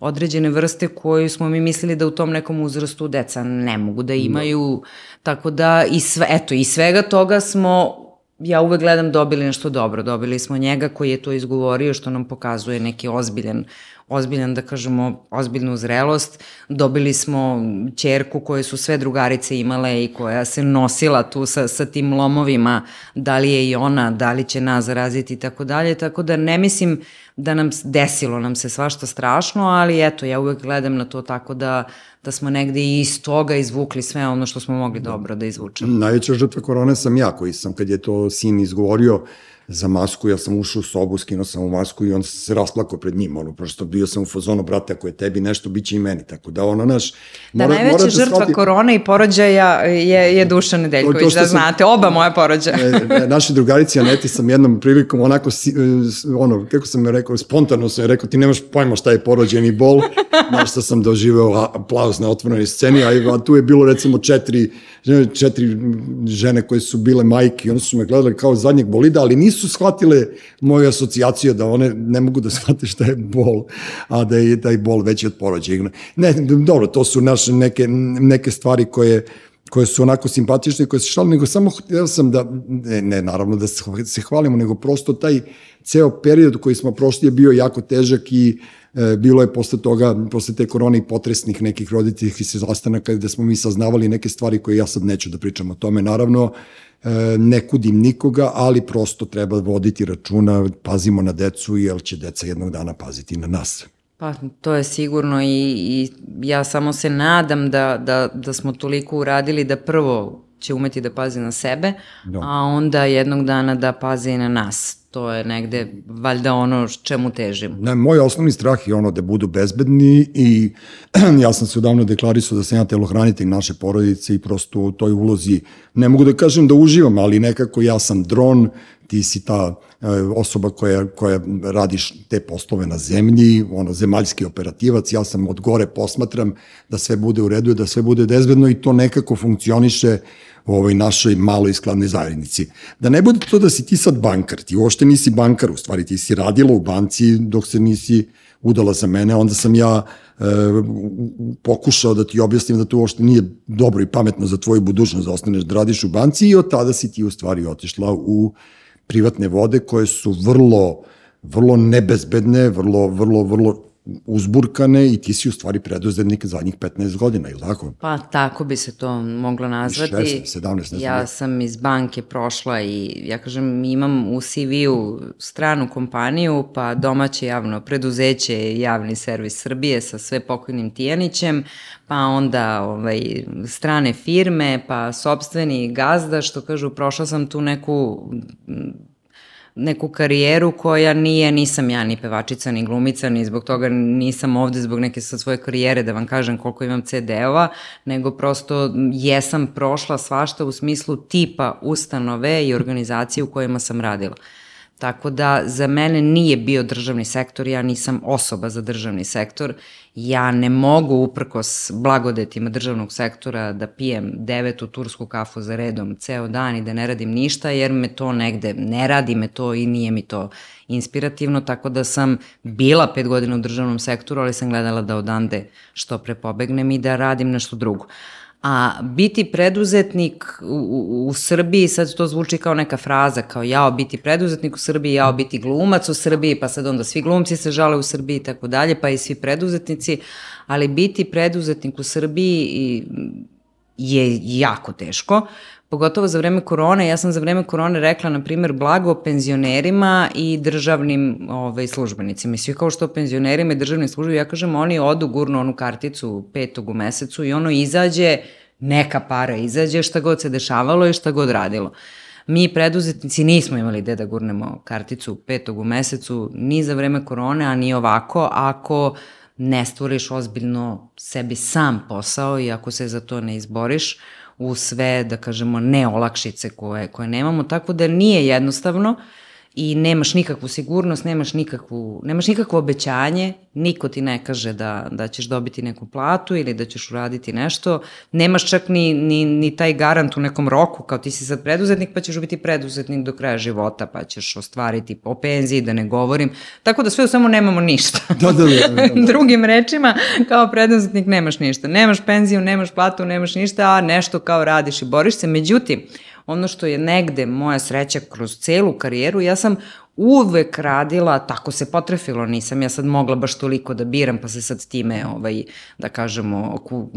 određene vrste koju smo mi mislili da u tom nekom uzrastu deca ne mogu da imaju, da. tako da i sve, eto, i svega toga smo ja uvek gledam dobili nešto dobro. Dobili smo njega koji je to izgovorio što nam pokazuje neki ozbiljan ozbiljan, da kažemo, ozbiljnu zrelost. Dobili smo čerku koje su sve drugarice imale i koja se nosila tu sa, sa tim lomovima, da li je i ona, da li će nas zaraziti i tako dalje. Tako da ne mislim da nam desilo nam se svašta strašno, ali eto, ja uvek gledam na to tako da, da smo negde i iz toga izvukli sve ono što smo mogli dobro da izvučemo. Najveća žrtva korone sam ja, koji sam, kad je to sin izgovorio, za masku, ja sam ušao u sobu, skinuo sam u masku i on se rasplakao pred njim, ono, prosto bio sam u fazonu, brate, ako je tebi nešto, bit će i meni, tako da ono, naš... Da, mora, najveća mora žrtva shvati... korone i porođaja je, je Duša Nedeljković, da znate, oba moja porođaja. e, naši drugarici Aneti sam jednom prilikom onako, e, ono, kako sam je rekao, spontano sam je rekao, ti nemaš pojma šta je porođeni bol, na što sam doživeo aplauz na otvorenoj sceni, a, a tu je bilo recimo četiri četiri žene koje su bile majke i one su me gledali kao zadnjeg bolida, ali nisu shvatile moju asocijaciju da one ne mogu da [LAUGHS] shvate šta je bol, a da je taj bol veći od porođaja. Ne, dobro, to su naše neke, neke stvari koje koje su onako simpatične, koje se šalim, nego samo htio sam da, ne, ne naravno da se hvalimo, nego prosto taj ceo period koji smo prošli je bio jako težak i uh, bilo je posle toga, posle te korone i potresnih nekih roditeljih i se zastanaka gde smo mi saznavali neke stvari koje ja sad neću da pričam o tome. Naravno, e, ne kudim nikoga, ali prosto treba voditi računa, pazimo na decu, jer će deca jednog dana paziti na nas. Pa to je sigurno i, i ja samo se nadam da, da, da smo toliko uradili da prvo će umeti da pazi na sebe, no. Da. a onda jednog dana da pazi i na nas to je negde valjda ono čemu težim. Ne, moj osnovni strah je ono da budu bezbedni i [CLEARS THROAT] ja sam se odavno deklarisao da sam ja telohranitelj naše porodice i prosto u toj ulozi ne mogu da kažem da uživam, ali nekako ja sam dron ti si ta e, osoba koja, koja radiš te poslove na zemlji, ono, zemaljski operativac, ja sam od gore posmatram da sve bude u redu, da sve bude bezbedno i to nekako funkcioniše u ovoj našoj maloj skladnoj zajednici. Da ne bude to da si ti sad bankar, ti uopšte nisi bankar, u stvari ti si radila u banci dok se nisi udala za mene, onda sam ja e, pokušao da ti objasnim da to uopšte nije dobro i pametno za tvoju budućnost da ostaneš da radiš u banci i od tada si ti u stvari otišla u privatne vode koje su vrlo vrlo nebezbedne, vrlo, vrlo, vrlo uzburkane i ti si u stvari preduzetnik zadnjih 15 godina, ili tako? Pa tako bi se to moglo nazvati. 16, 17, ne znam. Ja sam iz banke prošla i ja kažem imam u CV-u stranu kompaniju, pa domaće javno preduzeće javni servis Srbije sa sve pokojnim Tijanićem, pa onda ovaj, strane firme, pa sobstveni gazda, što kažu, prošla sam tu neku neku karijeru koja nije, nisam ja ni pevačica, ni glumica, ni zbog toga nisam ovde zbog neke sa svoje karijere da vam kažem koliko imam CD-ova, nego prosto jesam prošla svašta u smislu tipa ustanove i organizacije u kojima sam radila. Tako da za mene nije bio državni sektor, ja nisam osoba za državni sektor, ja ne mogu uprkos blagodetima državnog sektora da pijem devetu tursku kafu za redom ceo dan i da ne radim ništa jer me to negde ne radi me to i nije mi to inspirativno, tako da sam bila pet godina u državnom sektoru, ali sam gledala da odande što pre pobegnem i da radim nešto drugo. Uh, A biti preduzetnik u, u, Srbiji, sad to zvuči kao neka fraza, kao jao biti preduzetnik u Srbiji, jao biti glumac u Srbiji, pa sad onda svi glumci se žale u Srbiji i tako dalje, pa i svi preduzetnici, ali biti preduzetnik u Srbiji je jako teško, pogotovo za vreme korone. Ja sam za vreme korone rekla, na primjer, blago penzionerima i državnim ovaj, službenicima. I svi kao što penzionerima i državnim službenicima, ja kažem, oni odu gurnu onu karticu petog u mesecu i ono izađe, neka para izađe, šta god se dešavalo i šta god radilo. Mi preduzetnici nismo imali gde da gurnemo karticu petog u mesecu, ni za vreme korone, a ni ovako, ako ne stvoriš ozbiljno sebi sam posao i ako se za to ne izboriš, u sve, da kažemo, neolakšice koje, koje nemamo, tako da nije jednostavno i nemaš nikakvu sigurnost, nemaš, nikakvu, nemaš nikakvo obećanje, niko ti ne kaže da, da ćeš dobiti neku platu ili da ćeš uraditi nešto, nemaš čak ni, ni, ni taj garant u nekom roku, kao ti si sad preduzetnik pa ćeš biti preduzetnik do kraja života, pa ćeš ostvariti o penziji, da ne govorim, tako da sve u samo nemamo ništa. Da, da, da, da, da. [LAUGHS] Drugim rečima, kao preduzetnik nemaš ništa, nemaš penziju, nemaš platu, nemaš ništa, a nešto kao radiš i boriš se, međutim, ono što je negde moja sreća kroz celu karijeru, ja sam uvek radila, tako se potrefilo, nisam ja sad mogla baš toliko da biram, pa se sad time, ovaj, da kažemo, ku...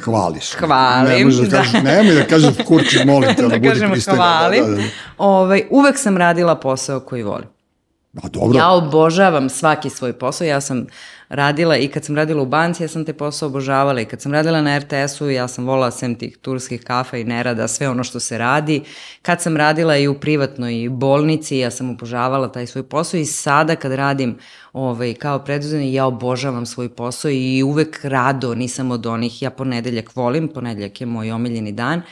hvališ. Hvalim. Ne da, kažeš, nemoj da kažeš kurči, molim te, [LAUGHS] da, da kažemo hvalim. Da, da, da. Ovaj, uvek sam radila posao koji volim. A dobro. Ja obožavam svaki svoj posao, ja sam radila i kad sam radila u banci, ja sam te posao obožavala. I kad sam radila na RTS-u, ja sam volala sem tih turskih kafa i nerada, sve ono što se radi. Kad sam radila i u privatnoj bolnici, ja sam obožavala taj svoj posao. I sada kad radim ovaj, kao preduzetnik, ja obožavam svoj posao i uvek rado, nisam od onih, ja ponedeljak volim, ponedeljak je moj omiljeni dan,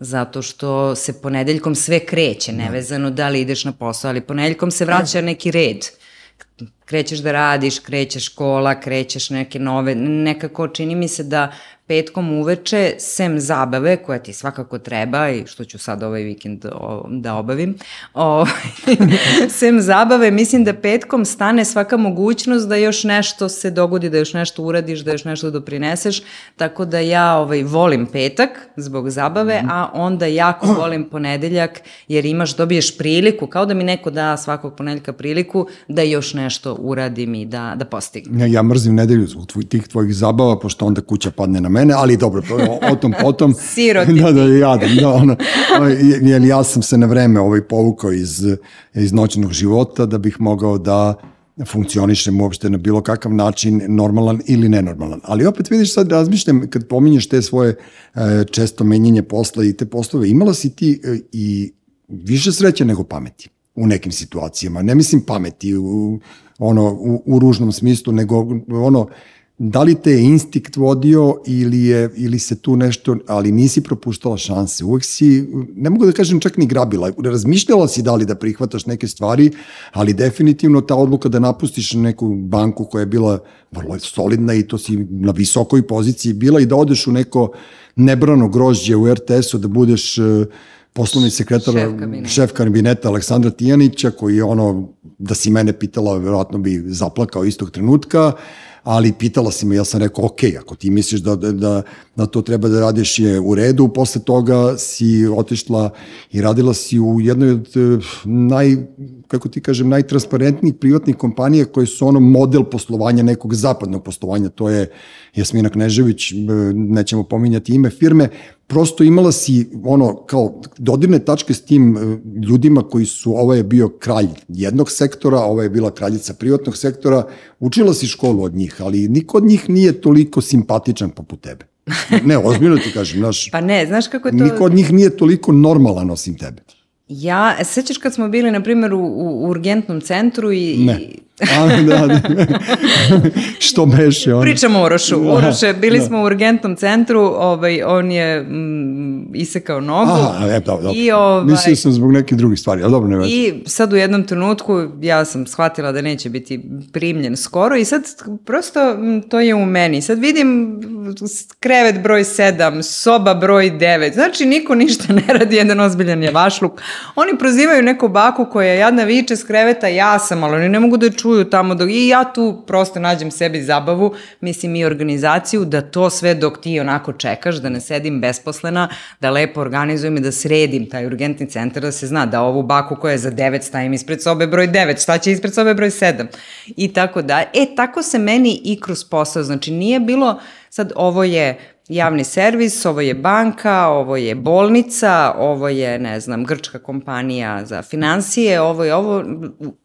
zato što se ponedeljkom sve kreće, nevezano da li ideš na posao, ali ponedeljkom se vraća neki red. Krećeš da radiš, krećeš škola, krećeš neke nove, nekako čini mi se da petkom uveče, sem zabave, koja ti svakako treba i što ću sad ovaj vikend o, da obavim, [LAUGHS] o, sem zabave, mislim da petkom stane svaka mogućnost da još nešto se dogodi, da još nešto uradiš, da još nešto doprineseš, tako da ja ovaj, volim petak zbog zabave, mm. a onda jako [CLEARS THROAT] volim ponedeljak, jer imaš, dobiješ priliku, kao da mi neko da svakog ponedeljka priliku da još nešto uradim i da, da postignem. Ja, ja mrzim nedelju zbog tvoj, tih tvojih zabava, pošto onda kuća padne na mene, ali dobro, o, o tom potom. [LAUGHS] Siroti. Da, da, jadan, da, ono, jer ja sam se na vreme ovaj povukao iz, iz noćnog života da bih mogao da funkcionišem uopšte na bilo kakav način, normalan ili nenormalan. Ali opet vidiš sad razmišljam, kad pominješ te svoje e, često menjenje posla i te poslove, imala si ti e, i više sreće nego pameti u nekim situacijama. Ne mislim pameti u, ono, u, u ružnom smislu, nego ono, da li te je instinkt vodio ili, je, ili se tu nešto, ali nisi propuštala šanse, uvek si, ne mogu da kažem čak ni grabila, razmišljala si da li da prihvataš neke stvari, ali definitivno ta odluka da napustiš neku banku koja je bila vrlo solidna i to si na visokoj poziciji bila i da odeš u neko nebrano grožđe u RTS-u, da budeš uh, poslovni sekretar, šef kabineta. šef kabineta Aleksandra Tijanića, koji je ono, da si mene pitala, verovatno bi zaplakao istog trenutka, ali pitala si me, ja sam rekao, ok, ako ti misliš da, da, da, to treba da radiš je u redu, posle toga si otišla i radila si u jednoj od eh, naj, kako ti kažem, najtransparentnijih privatnih kompanija koje su ono model poslovanja nekog zapadnog poslovanja, to je Jasmina Knežević, eh, nećemo pominjati ime firme, prosto imala si ono kao dodirne tačke s tim e, ljudima koji su, ovo je bio kralj jednog sektora, ovo je bila kraljica privatnog sektora, učila si školu od njih, ali niko od njih nije toliko simpatičan poput tebe. Ne, ozbiljno ti kažem, znaš. Pa ne, znaš kako to... Niko od njih nije toliko normalan osim tebe. Ja, sećaš kad smo bili, na primjer, u, u urgentnom centru i... Ne. A, da, da. Što beše ono? Pričamo o Urošu. Da, Uroše, bili da. smo u urgentnom centru, ovaj, on je mm, isekao nogu. Aha, e, dobro, dobro. I, ovaj, Mislio sam zbog neke drugih stvari, ali dobro, ne već. I sad u jednom trenutku ja sam shvatila da neće biti primljen skoro i sad prosto to je u meni. Sad vidim krevet broj 7, soba broj 9, znači niko ništa ne radi, jedan ozbiljan je vašluk. Oni prozivaju neku baku koja jadna viče s kreveta, ja sam, ali oni ne mogu da ču čuju tamo dok, i ja tu prosto nađem sebi zabavu, mislim i organizaciju, da to sve dok ti onako čekaš, da ne sedim besposlena, da lepo organizujem i da sredim taj urgentni centar, da se zna da ovu baku koja je za 9 stavim ispred sobe broj 9, šta će ispred sobe broj 7 i tako da. E, tako se meni i kroz posao, znači nije bilo sad ovo je javni servis, ovo je banka, ovo je bolnica, ovo je, ne znam, grčka kompanija za financije, ovo je ovo,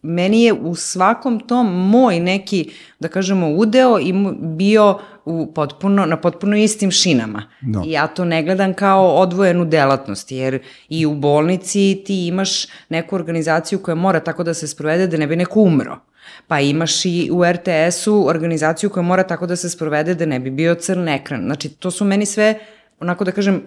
meni je u svakom tom moj neki, da kažemo, udeo i bio u potpuno, na potpuno istim šinama. No. I ja to ne gledam kao odvojenu delatnost, jer i u bolnici ti imaš neku organizaciju koja mora tako da se sprovede da ne bi neko umro. Pa imaš i u RTS-u organizaciju koja mora tako da se sprovede da ne bi bio crn ekran. Znači, to su meni sve, onako da kažem,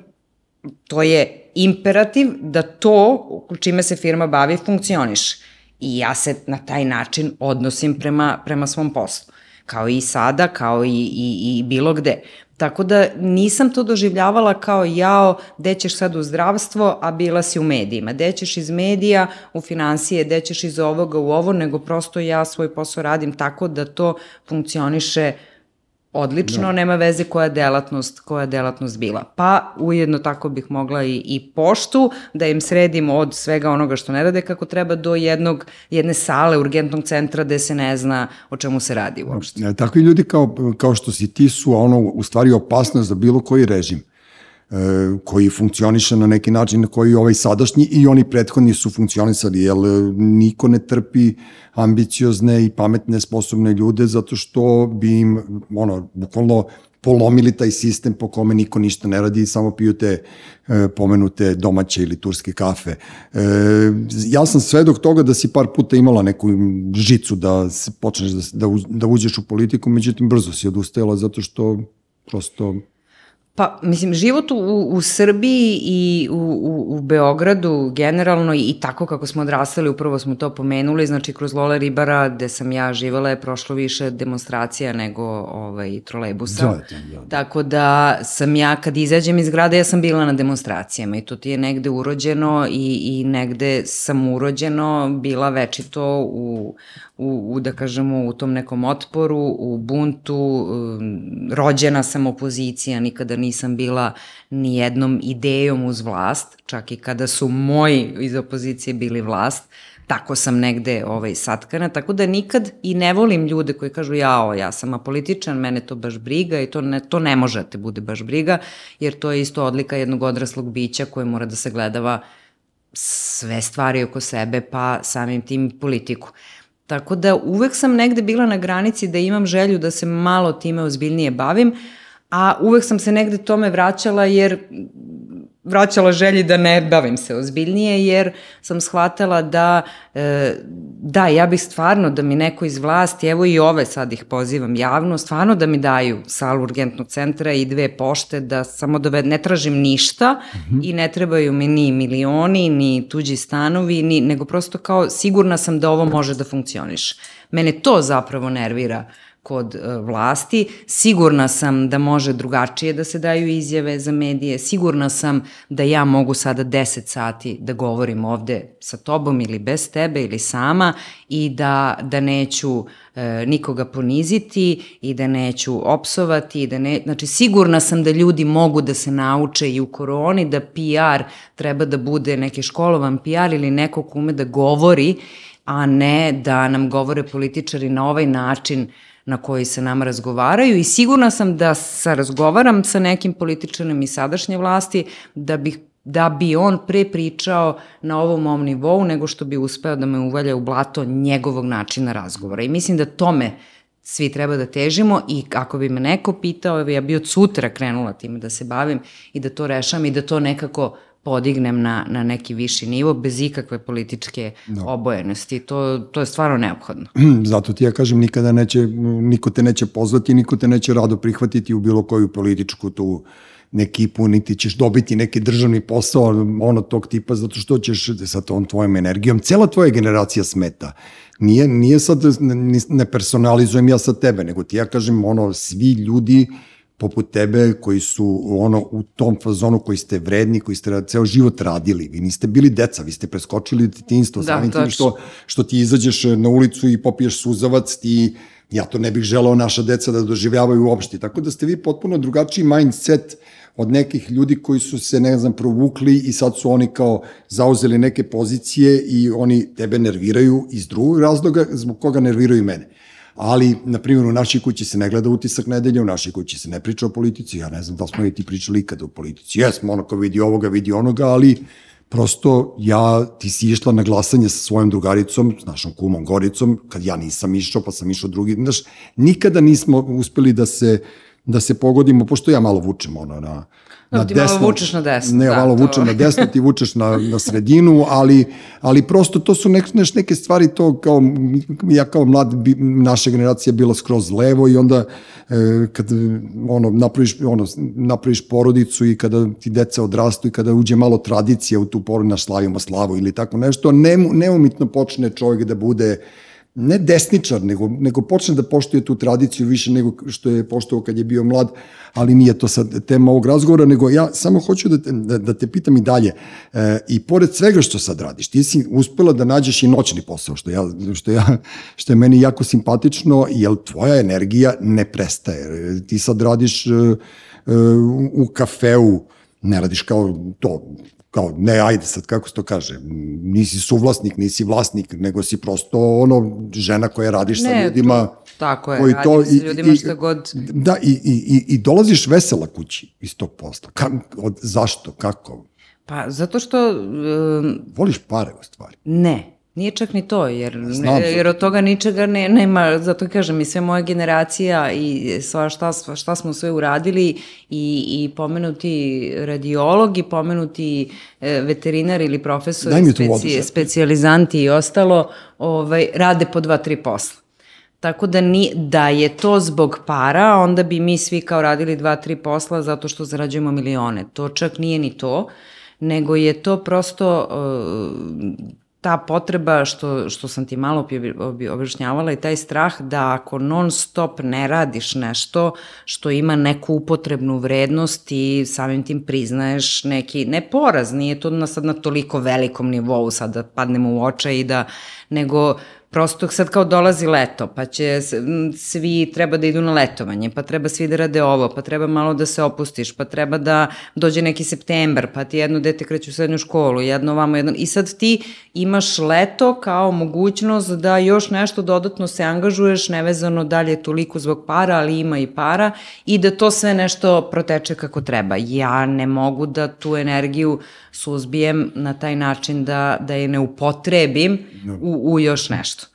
to je imperativ da to čime se firma bavi funkcioniš. I ja se na taj način odnosim prema, prema svom poslu. Kao i sada, kao i, i, i bilo gde. Tako da nisam to doživljavala kao jao, gde ćeš sad u zdravstvo, a bila si u medijima. Gde ćeš iz medija u financije, gde ćeš iz ovoga u ovo, nego prosto ja svoj posao radim tako da to funkcioniše uh, odlično, no. Da. nema veze koja delatnost, koja delatnost bila. Pa ujedno tako bih mogla i, i poštu da im sredim od svega onoga što ne rade kako treba do jednog, jedne sale urgentnog centra gde se ne zna o čemu se radi uopšte. Ja, takvi ljudi kao, kao što si ti su ono u stvari opasnost za bilo koji režim e, koji funkcioniše na neki način na koji ovaj sadašnji i oni prethodni su funkcionisali, jer niko ne trpi ambiciozne i pametne, sposobne ljude, zato što bi im, ono, bukvalno polomili taj sistem po kome niko ništa ne radi i samo piju te e, pomenute domaće ili turske kafe. E, ja sam svedok toga da si par puta imala neku žicu da počneš da, da, da uđeš u politiku, međutim brzo si odustajala zato što prosto Pa, mislim, život u, u Srbiji i u, u, u Beogradu generalno i, tako kako smo odrastali, upravo smo to pomenuli, znači kroz Lola Ribara gde sam ja živala je prošlo više demonstracija nego ovaj, trolejbusa. Da, da, da. Tako da sam ja kad izađem iz grada ja sam bila na demonstracijama i to ti je negde urođeno i, i negde sam urođeno bila večito u, u, u, da kažemo, u tom nekom otporu, u buntu, um, rođena sam opozicija, nikada nisam bila ni jednom idejom uz vlast, čak i kada su moji iz opozicije bili vlast, tako sam negde ovaj, satkana, tako da nikad i ne volim ljude koji kažu jao, ja sam apolitičan, mene to baš briga i to ne, to ne može da te bude baš briga, jer to je isto odlika jednog odraslog bića koje mora da se gledava sve stvari oko sebe, pa samim tim politiku. Tako da uvek sam negde bila na granici da imam želju da se malo time ozbiljnije bavim, a uvek sam se negde tome vraćala jer vraćala želji da ne bavim se ozbiljnije, jer sam shvatala da, e, da, ja bih stvarno da mi neko iz vlasti, evo i ove sad ih pozivam javno, stvarno da mi daju salu urgentnog centra i dve pošte, da samo da ne tražim ništa mm -hmm. i ne trebaju mi ni milioni, ni tuđi stanovi, ni, nego prosto kao sigurna sam da ovo može da funkcioniše. Mene to zapravo nervira kod e, vlasti. Sigurna sam da može drugačije da se daju izjave za medije. Sigurna sam da ja mogu sada 10 sati da govorim ovde sa tobom ili bez tebe ili sama i da, da neću e, nikoga poniziti i da neću opsovati. I da ne, znači, sigurna sam da ljudi mogu da se nauče i u koroni da PR treba da bude neki školovan PR ili neko ko ume da govori a ne da nam govore političari na ovaj način na koji se nama razgovaraju i sigurna sam da sa razgovaram sa nekim političanom i sadašnje vlasti da bih da bi on pre pričao na ovom mom nivou nego što bi uspeo da me uvalja u blato njegovog načina razgovora. I mislim da tome svi treba da težimo i ako bi me neko pitao, ja bi od sutra krenula time da se bavim i da to rešam i da to nekako podignem na, na neki viši nivo bez ikakve političke no. Da. obojenosti. To, to je stvarno neophodno. [CLEARS THROAT] Zato ti ja kažem, nikada neće, niko te neće pozvati, niko te neće rado prihvatiti u bilo koju političku tu ekipu, niti ćeš dobiti neki državni posao ono tog tipa, zato što ćeš sa tom tvojom energijom, cela tvoja generacija smeta. Nije, nije sad, ne personalizujem ja sa tebe, nego ti ja kažem, ono, svi ljudi uh, poput tebe koji su ono u tom fazonu koji ste vredni, koji ste ceo život radili. Vi niste bili deca, vi ste preskočili detinjstvo. Da, samim tim što, što ti izađeš na ulicu i popiješ suzavac, ti ja to ne bih želao naša deca da doživljavaju uopšte. Tako da ste vi potpuno drugačiji mindset od nekih ljudi koji su se, ne znam, provukli i sad su oni kao zauzeli neke pozicije i oni tebe nerviraju iz drugog razloga zbog koga nerviraju mene ali, na primjer, u našoj kući se ne gleda utisak nedelje, u našoj kući se ne priča o politici, ja ne znam da smo i ti pričali ikada o politici. Jesmo, ono ko vidi ovoga, vidi onoga, ali prosto ja, ti si išla na glasanje sa svojom drugaricom, s našom kumom Goricom, kad ja nisam išao, pa sam išao drugi, znaš, nikada nismo uspeli da se, da se pogodimo, pošto ja malo vučem ono na, na ti desno. malo vučeš na desno. Ne, da, malo to... vučem na desno, ti vučeš na, na sredinu, ali, ali prosto to su nek, neš, neke stvari, to kao, ja kao mlad, bi, naša generacija bila skroz levo i onda e, kad ono, napraviš, ono, napraviš porodicu i kada ti deca odrastu i kada uđe malo tradicija u tu porodicu, na slavimo slavu ili tako nešto, ne, neumitno počne čovjek da bude ne desničar, nego, nego počne da poštuje tu tradiciju više nego što je poštovao kad je bio mlad, ali nije to sad tema ovog razgovora, nego ja samo hoću da te, da, da te pitam i dalje. E, I pored svega što sad radiš, ti si uspela da nađeš i noćni posao, što, ja, što, ja, što je meni jako simpatično, jer tvoja energija ne prestaje. Ti sad radiš e, e, u kafeu, ne radiš kao to, kao, ne, ajde sad, kako se to kaže, nisi suvlasnik, nisi vlasnik, nego si prosto ono, žena koja radiš ne, sa ljudima. To, tako je, koji radim to, sa ljudima i, šta god. Da, i, i, i, i dolaziš vesela kući iz tog posla. Ka, od, zašto, kako? Pa, zato što... Um, Voliš pare, u stvari. Ne, Nije čak ni to, jer, Znam, jer od toga ničega ne, nema, zato kažem, i sve moja generacija i sva šta, šta smo sve uradili i, i pomenuti radiolog i pomenuti e, veterinar ili profesor, speci, specijalizanti i ostalo, ovaj, rade po dva, tri posla. Tako da, ni, da je to zbog para, onda bi mi svi kao radili dva, tri posla zato što zarađujemo milione. To čak nije ni to, nego je to prosto uh, ta potreba što, što sam ti malo objašnjavala i taj strah da ako non stop ne radiš nešto što ima neku upotrebnu vrednost i samim tim priznaješ neki, ne poraz, nije to na, sad na toliko velikom nivou sad da padnemo u očaj i da, nego prosto sad kao dolazi leto, pa će svi treba da idu na letovanje, pa treba svi da rade ovo, pa treba malo da se opustiš, pa treba da dođe neki septembar, pa ti jedno dete kreće u srednju školu, jedno vamo, jedno... I sad ti imaš leto kao mogućnost da još nešto dodatno se angažuješ, nevezano dalje toliko zbog para, ali ima i para, i da to sve nešto proteče kako treba. Ja ne mogu da tu energiju suzbijem na taj način da, da je ne upotrebim u, u još nešto.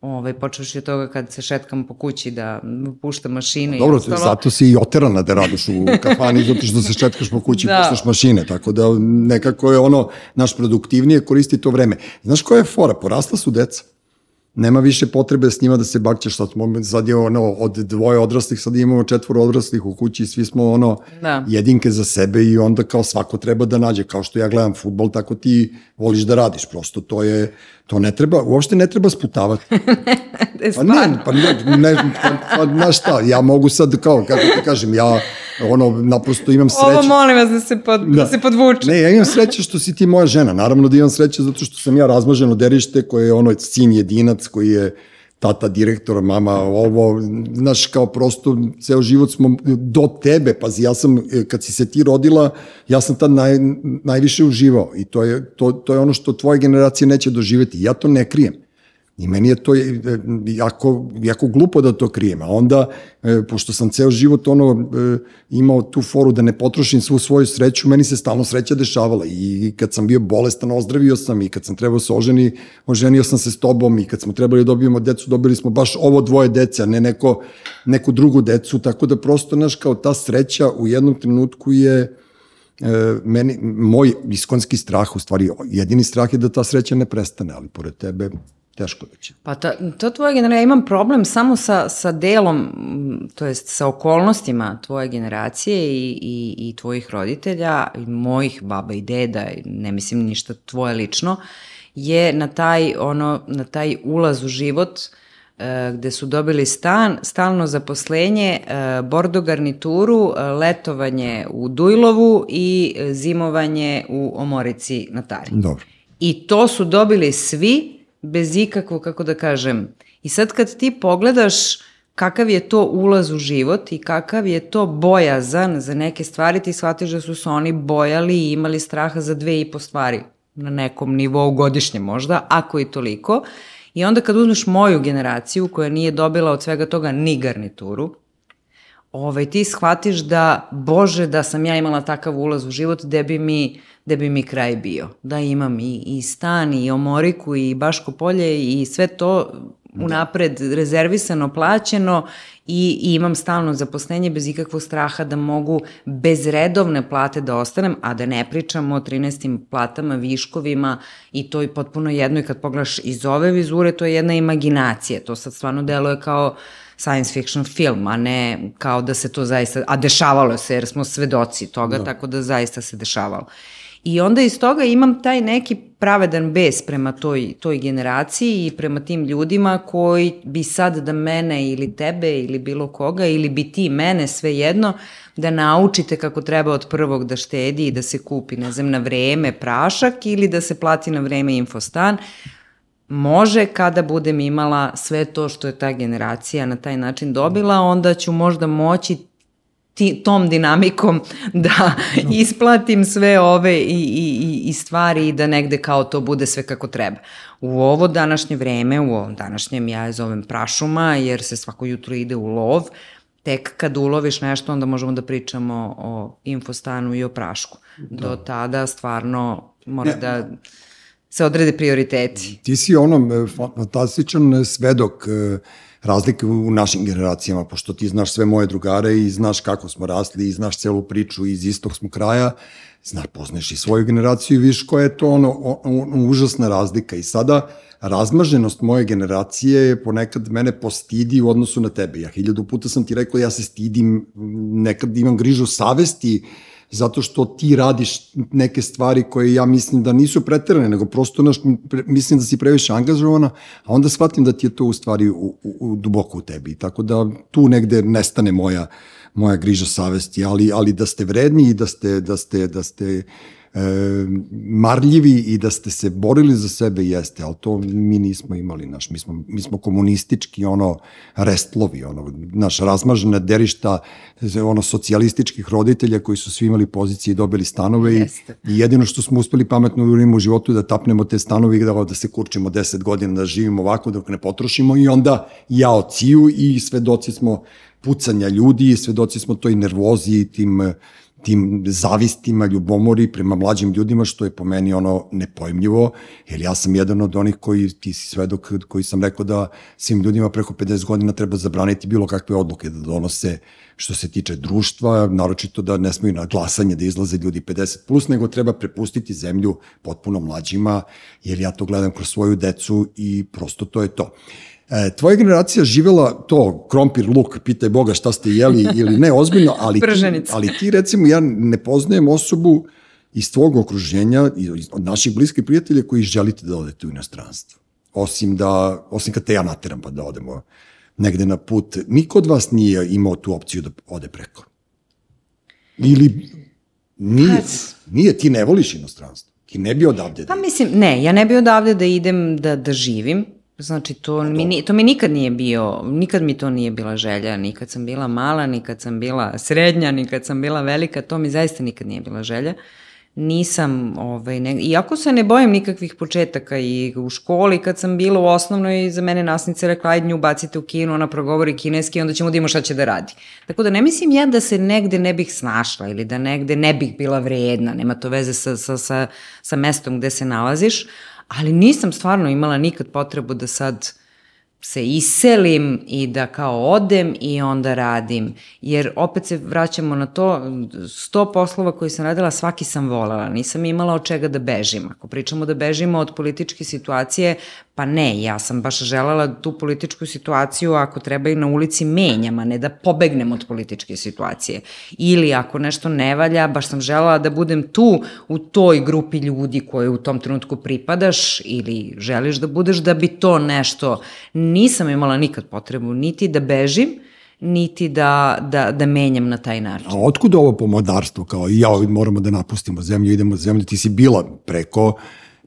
Ovaj, počeš od toga kad se šetkam po kući da pušta mašine Dobro, i ostalo. zato si i oterana da radiš u [LAUGHS] kafani, zato što se šetkaš po kući i Da. puštaš mašine, tako da nekako je ono, naš produktivnije koristi to vreme. Znaš koja je fora? Porasla su deca. Nema više potrebe s njima da se bakćeš, sad, smo, sad je ono, od dvoje odraslih, sad imamo četvoro odraslih u kući, svi smo ono, Da. jedinke za sebe i onda kao svako treba da nađe, kao što ja gledam futbol, tako ti voliš da radiš, prosto to je, to ne treba, uopšte ne treba sputavati. [LAUGHS] E, Pa ne, pa ne, ne pa, pa, znaš šta, ja mogu sad, kao, kako ti kažem, ja ono, naprosto imam sreće. Ovo molim vas da se, pod, da. se podvuče. Ne, ja imam sreće što si ti moja žena. Naravno da imam sreće zato što sam ja razmaženo derište koje je ono sin jedinac koji je tata direktor, mama ovo, znaš, kao prosto ceo život smo do tebe, pazi, ja sam, e, kad si se ti rodila, ja sam tad naj, najviše uživao i to je, to, to je ono što tvoje generacije neće doživeti. Ja to ne krijem. I meni je to e, jako, jako glupo da to krijem. A onda, e, pošto sam ceo život ono, e, imao tu foru da ne potrošim svu svoju sreću, meni se stalno sreća dešavala. I kad sam bio bolestan, ozdravio sam i kad sam trebao se oženi, oženio sam se s tobom i kad smo trebali da dobijemo decu, dobili smo baš ovo dvoje dece, a ne neko, neku drugu decu. Tako da prosto, znaš, kao ta sreća u jednom trenutku je meni, moj iskonski strah, u stvari jedini strah je da ta sreća ne prestane, ali pored tebe teško da će. Pa ta, to tvoja generacija, ja imam problem samo sa, sa delom, to jest sa okolnostima tvoje generacije i, i, i tvojih roditelja, i mojih baba i deda, ne mislim ništa tvoje lično, je na taj, ono, na taj ulaz u život e, gde su dobili stan, stalno zaposlenje, e, bordo garnituru, e, letovanje u Dujlovu i zimovanje u Omorici na Tari. Dobro. I to su dobili svi bez ikakvog, kako da kažem. I sad kad ti pogledaš kakav je to ulaz u život i kakav je to bojazan za neke stvari, ti shvatiš da su se oni bojali i imali straha za dve i po stvari na nekom nivou godišnje možda, ako i toliko. I onda kad uzmeš moju generaciju koja nije dobila od svega toga ni garnituru, ovaj, ti shvatiš da, bože, da sam ja imala takav ulaz u život, gde bi mi, gde bi mi kraj bio. Da imam i, i stan, i omoriku, i Baško polje, i sve to unapred rezervisano, plaćeno i, i imam stalno zaposlenje bez ikakvog straha da mogu bez redovne plate da ostanem, a da ne pričamo o 13. platama, viškovima i to je potpuno jedno i kad pogledaš iz ove vizure, to je jedna imaginacija, to sad stvarno deluje kao science fiction film, a ne kao da se to zaista, a dešavalo se jer smo svedoci toga, da. tako da zaista se dešavalo. I onda iz toga imam taj neki pravedan bes prema toj, toj generaciji i prema tim ljudima koji bi sad da mene ili tebe ili bilo koga ili bi ti mene svejedno da naučite kako treba od prvog da štedi i da se kupi, ne znam, na vreme prašak ili da se plati na vreme infostan, može kada budem imala sve to što je ta generacija na taj način dobila, onda ću možda moći ti, tom dinamikom [LAUGHS] da isplatim sve ove i, i, i- stvari i da negde kao to bude sve kako treba. U ovo današnje vreme, u ovom današnjem ja je zovem prašuma jer se svako jutro ide u lov, tek kad uloviš nešto onda možemo da pričamo o infostanu i o prašku. Do tada stvarno mora da se odrede prioriteti. Ti si ono e, fa- fantastičan e, svedok e, razlike u našim generacijama, pošto ti znaš sve moje drugare i znaš kako smo rasli i znaš celu priču iz istog smo kraja, znaš, poznaješ i svoju generaciju i viš koja je to ono, o- ono užasna razlika i sada razmaženost moje generacije je ponekad mene postidi u odnosu na tebe. Ja hiljadu puta sam ti rekao, ja se stidim, nekad imam grižu savesti, zato što ti radiš neke stvari koje ja mislim da nisu preterane, nego prosto naš, mislim da si previše angažovana, a onda shvatim da ti je to u stvari u, u, u duboko u tebi. Tako da tu negde nestane moja moja griža savesti, ali, ali da ste vredni i da ste, da ste, da ste e, marljivi i da ste se borili za sebe jeste, ali to mi nismo imali, naš, mi smo, mi smo komunistički, ono, restlovi, ono, naš, razmažena derišta, ono, socijalističkih roditelja koji su svi imali pozicije i dobili stanove i, Jeste. i jedino što smo uspeli pametno uradimo u životu je da tapnemo te stanove i da, da se kurčimo 10 godina, da živimo ovako dok ne potrošimo i onda ja ciju i svedoci smo pucanja ljudi i svedoci smo toj nervozi i tim, tim zavistima, ljubomori prema mlađim ljudima, što je po meni ono nepojmljivo, jer ja sam jedan od onih koji, ti si svedok, koji sam rekao da svim ljudima preko 50 godina treba zabraniti bilo kakve odluke da donose što se tiče društva, naročito da ne smeju na glasanje da izlaze ljudi 50 plus, nego treba prepustiti zemlju potpuno mlađima, jer ja to gledam kroz svoju decu i prosto to je to. E, tvoja generacija živela to, krompir, luk, pitaj Boga šta ste jeli ili ne, ozbiljno, ali ti, ali ti recimo, ja ne poznajem osobu iz tvog okruženja, od naših bliskih prijatelja koji želite da odete u inostranstvo. Osim da, osim kad te ja nateram pa da odemo negde na put. Niko od vas nije imao tu opciju da ode preko. Ili nije, nije, ti ne voliš inostranstvo. Ti ne bi odavde da Pa mislim, ne, ja ne bi odavde da idem da, da živim. Znači, to, mi, to mi nikad nije bio, nikad mi to nije bila želja, nikad sam bila mala, nikad sam bila srednja, nikad sam bila velika, to mi zaista nikad nije bila želja. Nisam, ovaj, ne, iako se ne bojim nikakvih početaka i u školi kad sam bila u osnovnoj, za mene nasnica rekla, ajde nju bacite u kinu, ona progovori kineski, onda ćemo da imamo šta će da radi. Tako da ne mislim ja da se negde ne bih snašla ili da negde ne bih bila vredna, nema to veze sa, sa, sa, sa mestom gde se nalaziš, ali nisam stvarno imala nikad potrebu da sad se iselim i da kao odem i onda radim. Jer opet se vraćamo na to, sto poslova koji sam radila, svaki sam volala. Nisam imala od čega da bežim. Ako pričamo da bežimo od političke situacije, Pa ne, ja sam baš želala tu političku situaciju, ako treba i na ulici menjam, a ne da pobegnem od političke situacije. Ili ako nešto ne valja, baš sam želala da budem tu u toj grupi ljudi koje u tom trenutku pripadaš ili želiš da budeš da bi to nešto, nisam imala nikad potrebu niti da bežim, niti da, da, da menjam na taj način. A otkud ovo pomodarstvo? Kao ja, moramo da napustimo zemlju, idemo zemlju, ti si bila preko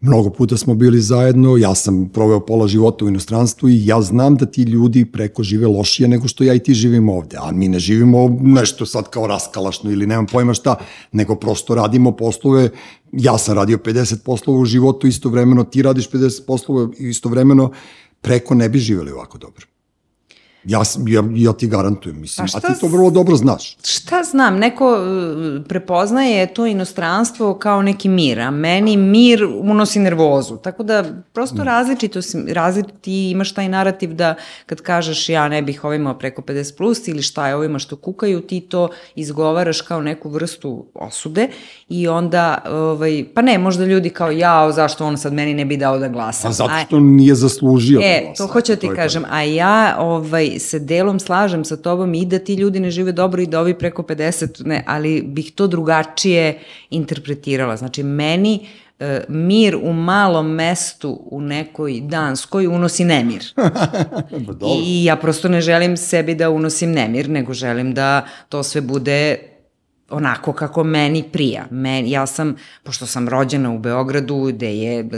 Mnogo puta smo bili zajedno, ja sam proveo pola života u inostranstvu i ja znam da ti ljudi preko žive lošije nego što ja i ti živimo ovde. A mi ne živimo nešto sad kao raskalašno ili nemam pojma šta, nego prosto radimo poslove. Ja sam radio 50 poslova u životu istovremeno, ti radiš 50 poslova istovremeno, preko ne bi živeli ovako dobro. Ja, ja, ja ti garantujem, mislim, pa a ti to vrlo dobro znaš. Šta znam, neko uh, prepoznaje to inostranstvo kao neki mir, a meni mir unosi nervozu, tako da prosto mm. različito, različito ti imaš taj narativ da kad kažeš ja ne bih ovima preko 50 plus ili šta je ovima što kukaju, ti to izgovaraš kao neku vrstu osude i onda, ovaj, pa ne, možda ljudi kao jao, zašto on sad meni ne bi dao da glasam. A zato što nije zaslužio e, da glasa. to hoću da ti kažem, a ja ovaj, se delom slažem sa tobom i da ti ljudi ne žive dobro i da ovi preko 50, ne, ali bih to drugačije interpretirala. Znači, meni e, mir u malom mestu u nekoj Danskoj unosi nemir. [LAUGHS] I ja prosto ne želim sebi da unosim nemir, nego želim da to sve bude onako kako meni prija. Men, ja sam, pošto sam rođena u Beogradu, gde je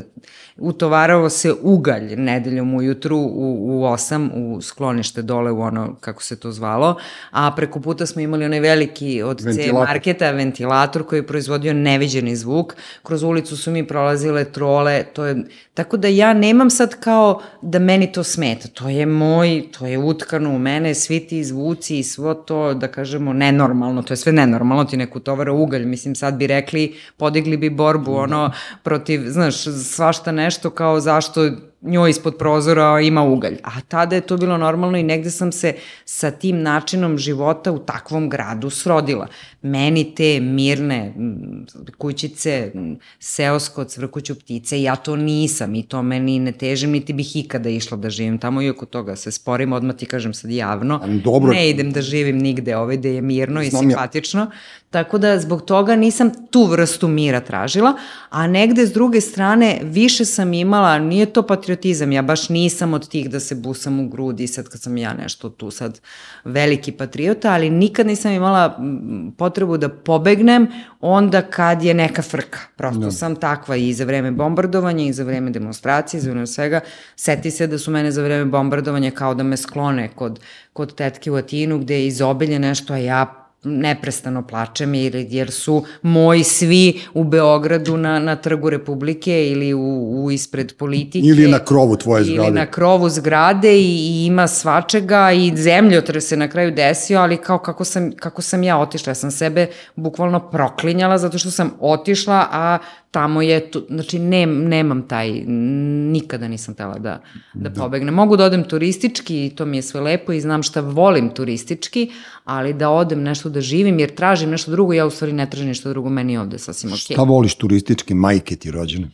utovarao se ugalj nedeljom ujutru u, u 8 u sklonište dole u ono, kako se to zvalo, a preko puta smo imali onaj veliki od C marketa ventilator koji je proizvodio neviđeni zvuk. Kroz ulicu su mi prolazile trole, to je, tako da ja nemam sad kao da meni to smeta. To je moj, to je utkano u mene, svi ti zvuci i svo to, da kažemo, nenormalno, to je sve nenormalno, ti neku tovara ugalj, mislim sad bi rekli, podigli bi borbu, ono, protiv, znaš, svašta ne nešto kao zašto njoj ispod prozora ima ugalj. A tada je to bilo normalno i negde sam se sa tim načinom života u takvom gradu srodila. Meni te mirne kućice, seosko, cvrkuću ptice, ja to nisam i to meni ne težim, niti bih ikada išla da živim tamo i oko toga se sporim, odmah ti kažem sad javno. Dobro. Ne idem da živim nigde ovaj gde je mirno Znam i simpatično. Ja. Tako da zbog toga nisam tu vrstu mira tražila, a negde s druge strane više sam imala, nije to patriotizam, ja baš nisam od tih da se busam u grudi sad kad sam ja nešto tu sad veliki patriota, ali nikad nisam imala potrebu da pobegnem onda kad je neka frka. Prosto no. Da. sam takva i za vreme bombardovanja i za vreme demonstracije, za vreme svega. Seti se da su mene za vreme bombardovanja kao da me sklone kod, kod tetke u Atinu gde je izobilje nešto, a ja neprestano plačem jer, jer su moji svi u Beogradu na, na trgu Republike ili u, u ispred politike. Ili na krovu tvoje zgrade. Ili na krovu zgrade i, i ima svačega i zemljotres se na kraju desio, ali kao kako sam, kako sam ja otišla. Ja sam sebe bukvalno proklinjala zato što sam otišla, a tamo je, tu, znači ne, nemam taj, nikada nisam tela da, da, da pobegnem. Mogu da odem turistički i to mi je sve lepo i znam šta volim turistički, ali da odem nešto da živim jer tražim nešto drugo, ja u stvari ne tražim nešto drugo, meni je ovde sasvim okej. Okay. Šta voliš turistički, majke ti rođene?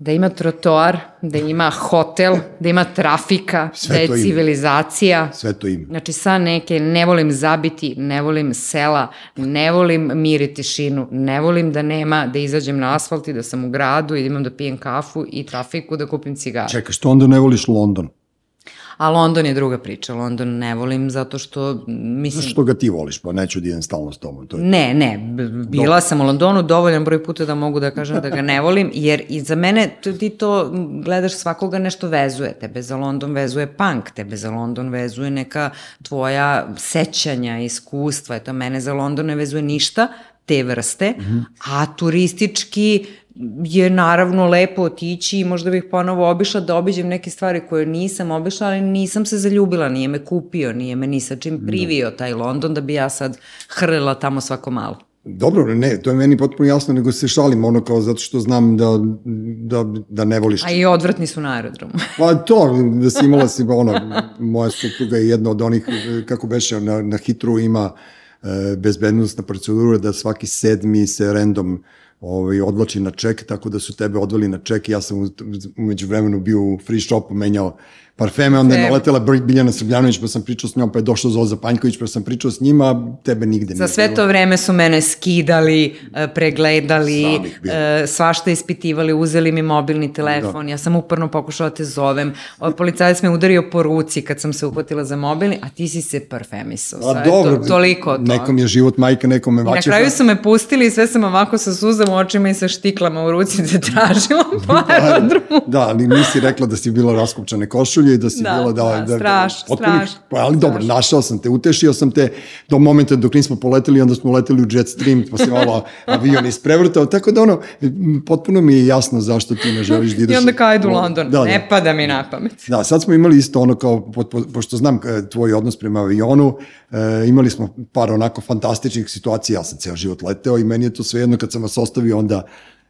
Da ima trotoar, da ima hotel, da ima trafika, Sve da je civilizacija. Ima. Sve to ima. Znači sa neke, ne volim zabiti, ne volim sela, ne volim mir i tišinu, ne volim da nema, da izađem na asfalt i da sam u gradu i da imam da pijem kafu i trafiku da kupim cigare. Čekaj, što onda ne voliš London? A London je druga priča. London ne volim zato što, mislim... Zašto ga ti voliš, pa neću da idem stalno s tobom. To je... Ne, ne, bila Do... sam u Londonu dovoljan broj puta da mogu da kažem da ga ne volim, jer i za mene ti to gledaš svakoga nešto vezuje. Tebe za London vezuje punk, tebe za London vezuje neka tvoja sećanja, iskustva. Eto, mene za London ne vezuje ništa, te vrste, mm -hmm. a turistički je naravno lepo otići i možda bih ponovo obišla da obiđem neke stvari koje nisam obišla, ali nisam se zaljubila, nije me kupio, nije me ni sa čim da. privio taj London da bi ja sad hrlila tamo svako malo. Dobro, ne, to je meni potpuno jasno, nego se šalim ono kao zato što znam da, da, da ne voliš. A i odvratni su na aerodromu. [LAUGHS] pa to, da si imala si, ono, moja supruga je jedna od onih, kako beše, na, na hitru ima e, bezbednostna procedura da svaki sedmi se random ovaj, odvlači na ček, tako da su tebe odveli na ček i ja sam umeđu vremenu bio u free shopu, menjao parfeme, onda je naletela Biljana Srbljanović, pa sam pričao s njom, pa je došao Zoza Panjković, pa sam pričao s njima, tebe nigde Za sve to vreme su mene skidali, e, pregledali, e, svašta ispitivali, uzeli mi mobilni telefon, da. ja sam uporno pokušala da te zovem, policajac me udario po ruci kad sam se uhvatila za mobilni, a ti si se parfemisao. A dobro, to, toliko to. Nekom je život majka, nekom je vače. Na kraju su me pustili i sve sam ovako sa suzom u očima i sa štiklama u ruci da tražila [LAUGHS] po da, aerodromu. Da, ali nisi rekla da si bila raskopčane košulje i da si da, bila da... Da, straš, potpunih, straš. Pa, ali straš. dobro, našao sam te, utešio sam te do momenta dok nismo poleteli, onda smo leteli u Jetstream, pa se malo [LAUGHS] avion isprevrtao, tako da ono, potpuno mi je jasno zašto ti ne želiš da ideš... I onda kao idu u London, da, da. ne pada mi na pamet. Da, sad smo imali isto ono kao, po, po, pošto znam e, tvoj odnos prema avionu, e, imali smo par onako fantastičnih situacija, ja sam ceo život leteo i meni je to sve jedno kad sam vas ostavio onda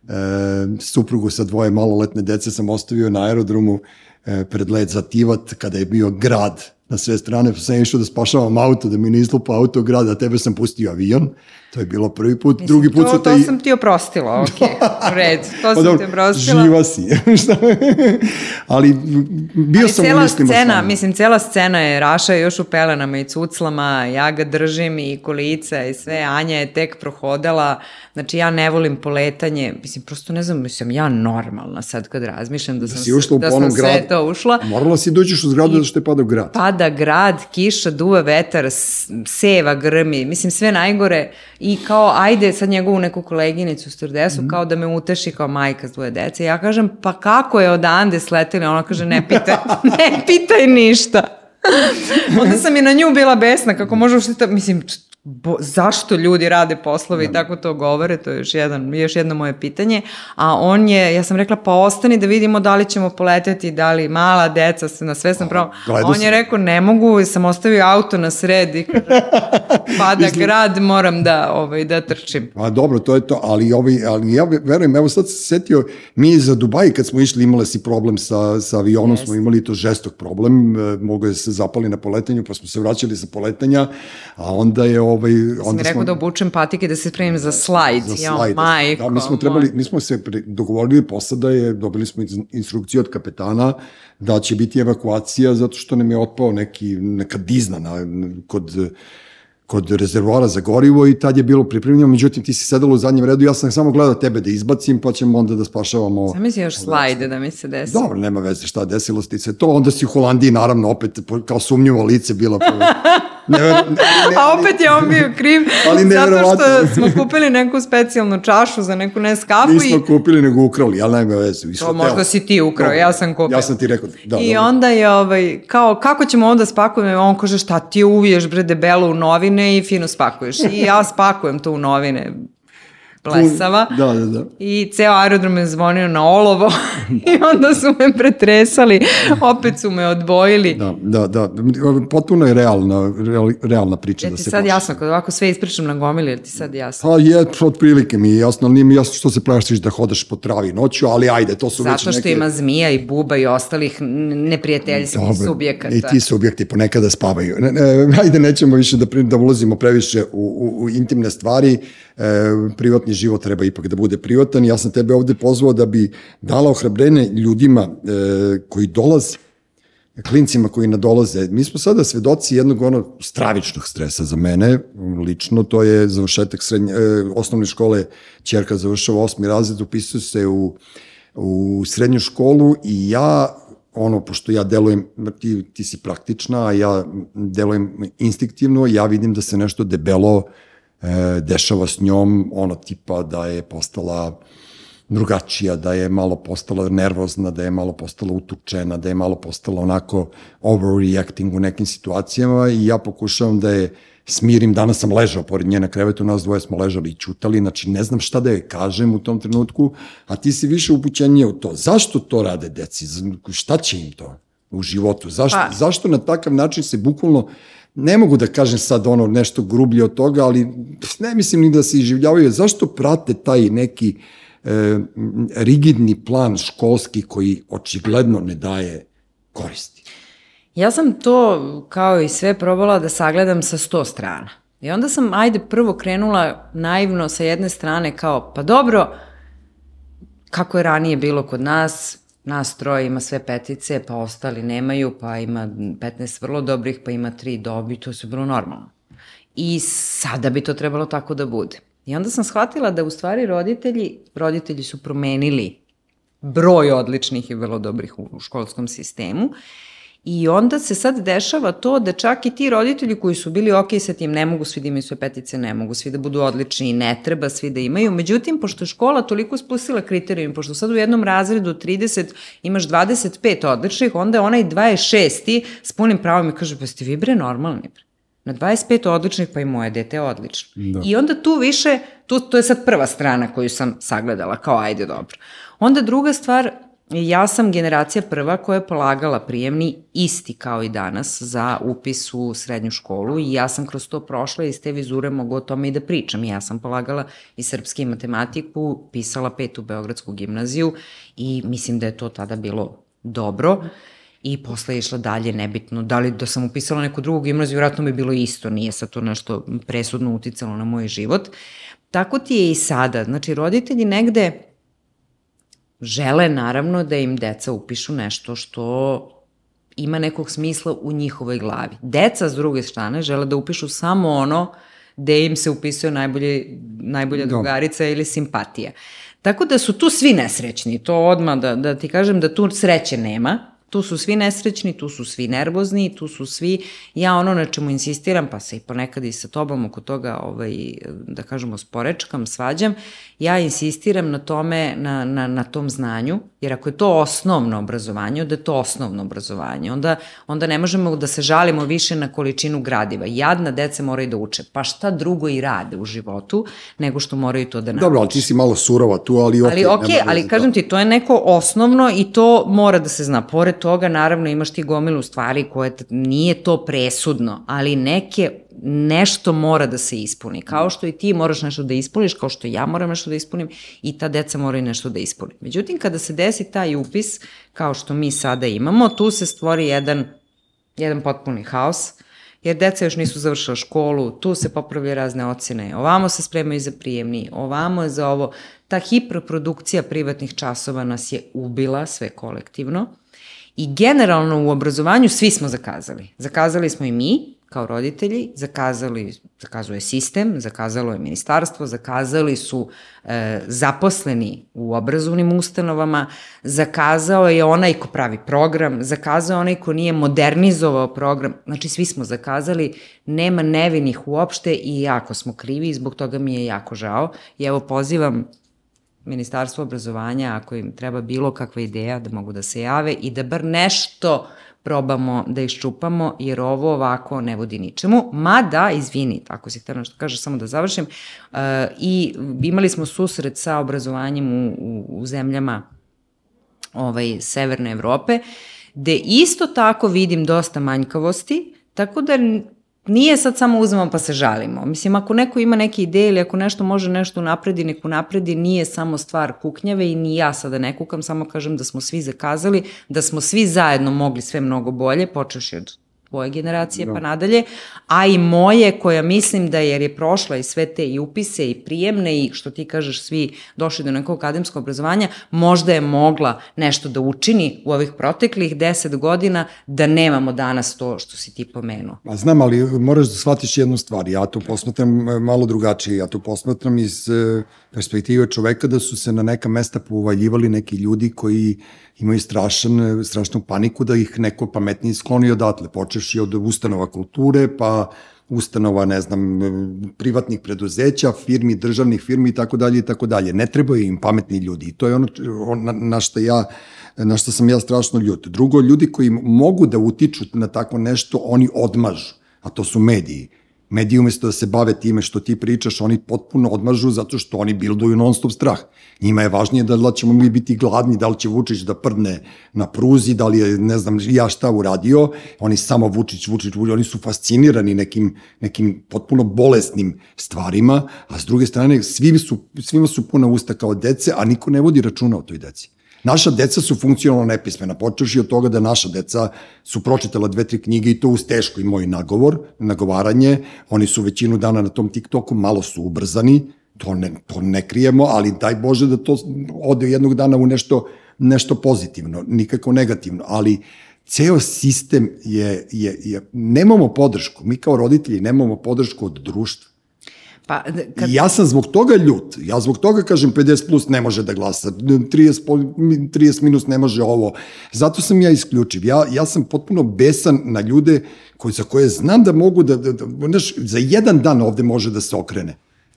e, suprugu sa dvoje maloletne dece sam ostavio na aerodromu pred let za Tivat, kada je bio grad na sve strane, pa sam išao da spašavam auto, da mi ne izlupa auto grad, a tebe sam pustio avion. To je bilo prvi put, Mislim, drugi put to, su te... To sam ti oprostila, [LAUGHS] ok, red, to sam ti oprostila. Živa si, [LAUGHS] ali bio ali sam cela u mislima scena, Mislim, cela scena je Raša još u pelenama i cuclama, ja ga držim i kolica i sve, Anja je tek prohodala, znači ja ne volim poletanje, mislim, prosto ne znam, mislim, ja normalna sad kad razmišljam da, da sam, si ušla u da sam grad, sve to ušla. Morala si dođeš u zgradu da što je pada grad. Pada grad, kiša, duva vetar, seva, grmi, mislim, sve najgore i kao ajde sad njegovu neku koleginicu stewardesu mm. kao da me uteši kao majka s dvoje dece. Ja kažem pa kako je odande sleteli? Ona kaže ne pitaj, [LAUGHS] ne pitaj ništa. [LAUGHS] Onda sam i na nju bila besna kako može ušte, mislim bo, zašto ljudi rade poslove da. i tako to govore, to je još, jedan, još jedno moje pitanje, a on je, ja sam rekla pa ostani da vidimo da li ćemo poleteti, da li mala deca se na sve sam pravo, on je rekao ne mogu, sam ostavio auto na sred i [LAUGHS] pada Mislim, grad, moram da, ovaj, da trčim. Pa dobro, to je to, ali, ovaj, ali ja verujem, evo sad se setio, mi za Dubaj kad smo išli imali si problem sa, sa avionom, yes. smo imali to žestok problem, e, mogo je se zapali na poletanju, pa smo se vraćali sa poletanja, a onda je ovaj, onda mi rekao smo, da obučem patike da se spremim za slajd. Za ja, slajd. Majko, da, mi smo trebali, mi smo se dogovorili posada je, dobili smo instrukciju od kapetana da će biti evakuacija zato što nam je otpao neki, neka dizna na, kod kod rezervoara za gorivo i tad je bilo pripremljeno, međutim ti si sedala u zadnjem redu, ja sam samo gledao tebe da izbacim, pa ćemo onda da spašavamo... Sam misli još slajde da mi se desi. Dobro, nema veze šta desilo ti se to, onda si u Holandiji naravno opet kao sumnjivo lice bila. [LAUGHS] Ne, ne, ne, A opet je on bio kriv, ali ne, zato što smo kupili neku specijalnu čašu za neku neskafu. Nismo i... kupili, nego ukrali, ali nema veze. To možda si ti ukrao, ja sam kupila. Ja sam ti rekao, da. I dobro. onda je, ovaj, kao, kako ćemo onda spakujemo, on kaže, šta ti uviješ bre debelo u novine, novine i fino spakuješ. I ja spakujem to u novine plesava. Da, da, da. I ceo aerodrom je zvonio na olovo [LAUGHS] i onda su me pretresali, opet su me odvojili. Da, da, da. Potpuno je realna, real, realna priča Je da se sad pošli. jasno, kad ovako sve ispričam na gomili, je ti sad jasno? Pa je, otprilike mi je jasno, ali nije mi jasno što se plašiš da hodaš po travi noću, ali ajde, to su već Zato što neke... ima zmija i buba i ostalih neprijateljskih Dobro, subjekata. I ti subjekti ponekada spavaju. Ne, ne, ajde, nećemo više da, da ulazimo previše u, u, u intimne stvari. E, privatni život treba ipak da bude privatan. Ja sam tebe ovde pozvao da bi dala ohrabrenje ljudima e, koji dolaze klincima koji nadolaze. Mi smo sada svedoci jednog ono stravičnog stresa za mene, lično, to je završetak srednje, e, osnovne škole, čerka završava osmi razred, upisuje se u, u srednju školu i ja ono, pošto ja delujem, ti, ti si praktična, a ja delujem instinktivno, ja vidim da se nešto debelo e, dešava s njom, ono tipa da je postala drugačija, da je malo postala nervozna, da je malo postala utučena, da je malo postala onako overreacting u nekim situacijama i ja pokušavam da je smirim, danas sam ležao pored nje na krevetu, nas dvoje smo ležali i čutali, znači ne znam šta da joj kažem u tom trenutku, a ti si više upućenije u to. Zašto to rade deci? Šta će im to u životu? Zašto, Pa- zašto na takav način se bukvalno ne mogu da kažem sad ono nešto grublje od toga, ali ne mislim ni da se iživljavaju. Zašto prate taj neki e, rigidni plan školski koji očigledno ne daje koristi? Ja sam to, kao i sve, probala da sagledam sa sto strana. I onda sam, ajde, prvo krenula naivno sa jedne strane kao, pa dobro, kako je ranije bilo kod nas, nas troje ima sve petice, pa ostali nemaju, pa ima 15 vrlo dobrih, pa ima 3 dobi, to se bilo normalno. I sada bi to trebalo tako da bude. I onda sam shvatila da u stvari roditelji, roditelji su promenili broj odličnih i vrlo dobrih u, školskom sistemu I onda se sad dešava to da čak i ti roditelji koji su bili ok sa tim, ne mogu svi da imaju sve petice, ne mogu svi da budu odlični, ne treba svi da imaju. Međutim, pošto je škola toliko spustila kriterijum, pošto sad u jednom razredu 30 imaš 25 odličnih, onda je onaj 26. s punim pravom i kaže, pa ste vi bre normalni bre. Na 25 odličnih, pa i moje dete je odlično. Da. I onda tu više, tu, to je sad prva strana koju sam sagledala, kao ajde dobro. Onda druga stvar, ja sam generacija prva koja je polagala prijemni isti kao i danas za upis u srednju školu i ja sam kroz to prošla i iz te vizure mogu o tome i da pričam. Ja sam polagala i srpski i matematiku, pisala petu Beogradsku gimnaziju i mislim da je to tada bilo dobro i posle je išla dalje, nebitno. Da li da sam upisala neku drugu gimnaziju, vjerojatno bi bilo isto, nije sa to nešto presudno uticalo na moj život. Tako ti je i sada. Znači, roditelji negde žele naravno da im deca upišu nešto što ima nekog smisla u njihovoj glavi. Deca s druge strane žele da upišu samo ono gde im se upisuje najbolje, najbolja Da. drugarica ili simpatija. Tako da su tu svi nesrećni, to odmah da, da ti kažem da tu sreće nema, tu su svi nesrećni, tu su svi nervozni, tu su svi, ja ono na čemu insistiram, pa se i ponekad i sa tobom oko toga, ovaj, da kažemo, sporečkam, svađam, ja insistiram na tome, na, na, na tom znanju, jer ako je to osnovno obrazovanje, onda je to osnovno obrazovanje, onda, onda ne možemo da se žalimo više na količinu gradiva. Jadna deca moraju da uče, pa šta drugo i rade u životu, nego što moraju to da nauče. Dobro, ali ti si malo surova tu, ali ok. Ali ok, ali kažem ti, to je neko osnovno i to mora da se zna. Pored toga, naravno, imaš ti gomilu stvari koje nije to presudno, ali neke nešto mora da se ispuni. Kao što i ti moraš nešto da ispuniš, kao što ja moram nešto da ispunim i ta deca moraju nešto da ispuni. Međutim, kada se desi taj upis, kao što mi sada imamo, tu se stvori jedan, jedan potpuni haos, jer deca još nisu završila školu, tu se popravljaju razne ocene, ovamo se spremaju za prijemni, ovamo je za ovo. Ta hiperprodukcija privatnih časova nas je ubila sve kolektivno i generalno u obrazovanju svi smo zakazali. Zakazali smo i mi, kao roditelji, zakazali, zakazuje sistem, zakazalo je ministarstvo, zakazali su e, zaposleni u obrazovnim ustanovama, zakazao je onaj ko pravi program, zakazao je onaj ko nije modernizovao program, znači svi smo zakazali, nema nevinih uopšte i jako smo krivi i zbog toga mi je jako žao. I evo pozivam Ministarstvo obrazovanja, ako im treba bilo kakva ideja, da mogu da se jave i da bar nešto probamo da iščupamo, jer ovo ovako ne vodi ničemu. Mada, izvini, tako si htjela što kažeš, samo da završim, uh, i imali smo susret sa obrazovanjem u, u, u zemljama ovaj, Severne Evrope, gde isto tako vidim dosta manjkavosti, tako da nije sad samo uzmemo pa se žalimo. Mislim, ako neko ima neke ideje ili ako nešto može nešto napredi, neku napredi, nije samo stvar kuknjave i ni ja sada ne kukam, samo kažem da smo svi zakazali, da smo svi zajedno mogli sve mnogo bolje, počeš od tvoje generacije da. pa nadalje, a i moje koja mislim da jer je prošla i sve te i upise i prijemne i što ti kažeš svi došli do nekog akademskog obrazovanja, možda je mogla nešto da učini u ovih proteklih deset godina da nemamo danas to što si ti pomenuo. Ma znam, ali moraš da shvatiš jednu stvar, ja to posmatram e, malo drugačije, ja to posmatram iz e, perspektive čoveka da su se na neka mesta povaljivali neki ljudi koji imaju strašan, strašnu paniku da ih neko pametniji skloni odatle, počeši od ustanova kulture, pa ustanova, ne znam, privatnih preduzeća, firmi, državnih firmi i tako dalje i tako dalje. Ne trebaju im pametni ljudi i to je ono na, na što ja na što sam ja strašno ljut. Drugo, ljudi koji mogu da utiču na tako nešto, oni odmažu, a to su mediji mediji umesto da se bave time što ti pričaš, oni potpuno odmažu zato što oni bilduju non stop strah. Njima je važnije da li ćemo mi biti gladni, da li će Vučić da prdne na pruzi, da li je, ne znam, ja šta uradio, oni samo Vučić, Vučić, Vučić, oni su fascinirani nekim, nekim potpuno bolesnim stvarima, a s druge strane svim su, svima su puna usta kao dece, a niko ne vodi računa o toj deci. Naša deca su funkcionalno nepismena, počeši od toga da naša deca su pročitala dve, tri knjige i to uz teško i moj nagovor, nagovaranje, oni su većinu dana na tom TikToku, malo su ubrzani, to ne, to ne krijemo, ali daj Bože da to ode jednog dana u nešto, nešto pozitivno, nikako negativno, ali ceo sistem je, je, je, nemamo podršku, mi kao roditelji nemamo podršku od društva. Pa, kad... Ja sam zbog toga ljut. Ja zbog toga kažem 50 plus ne može da glasa, 30, 30 minus ne može ovo. Zato sam ja isključiv. Ja, ja sam potpuno besan na ljude koji, za koje znam da mogu da, da, da znaš, za jedan dan ovde može da se okrene.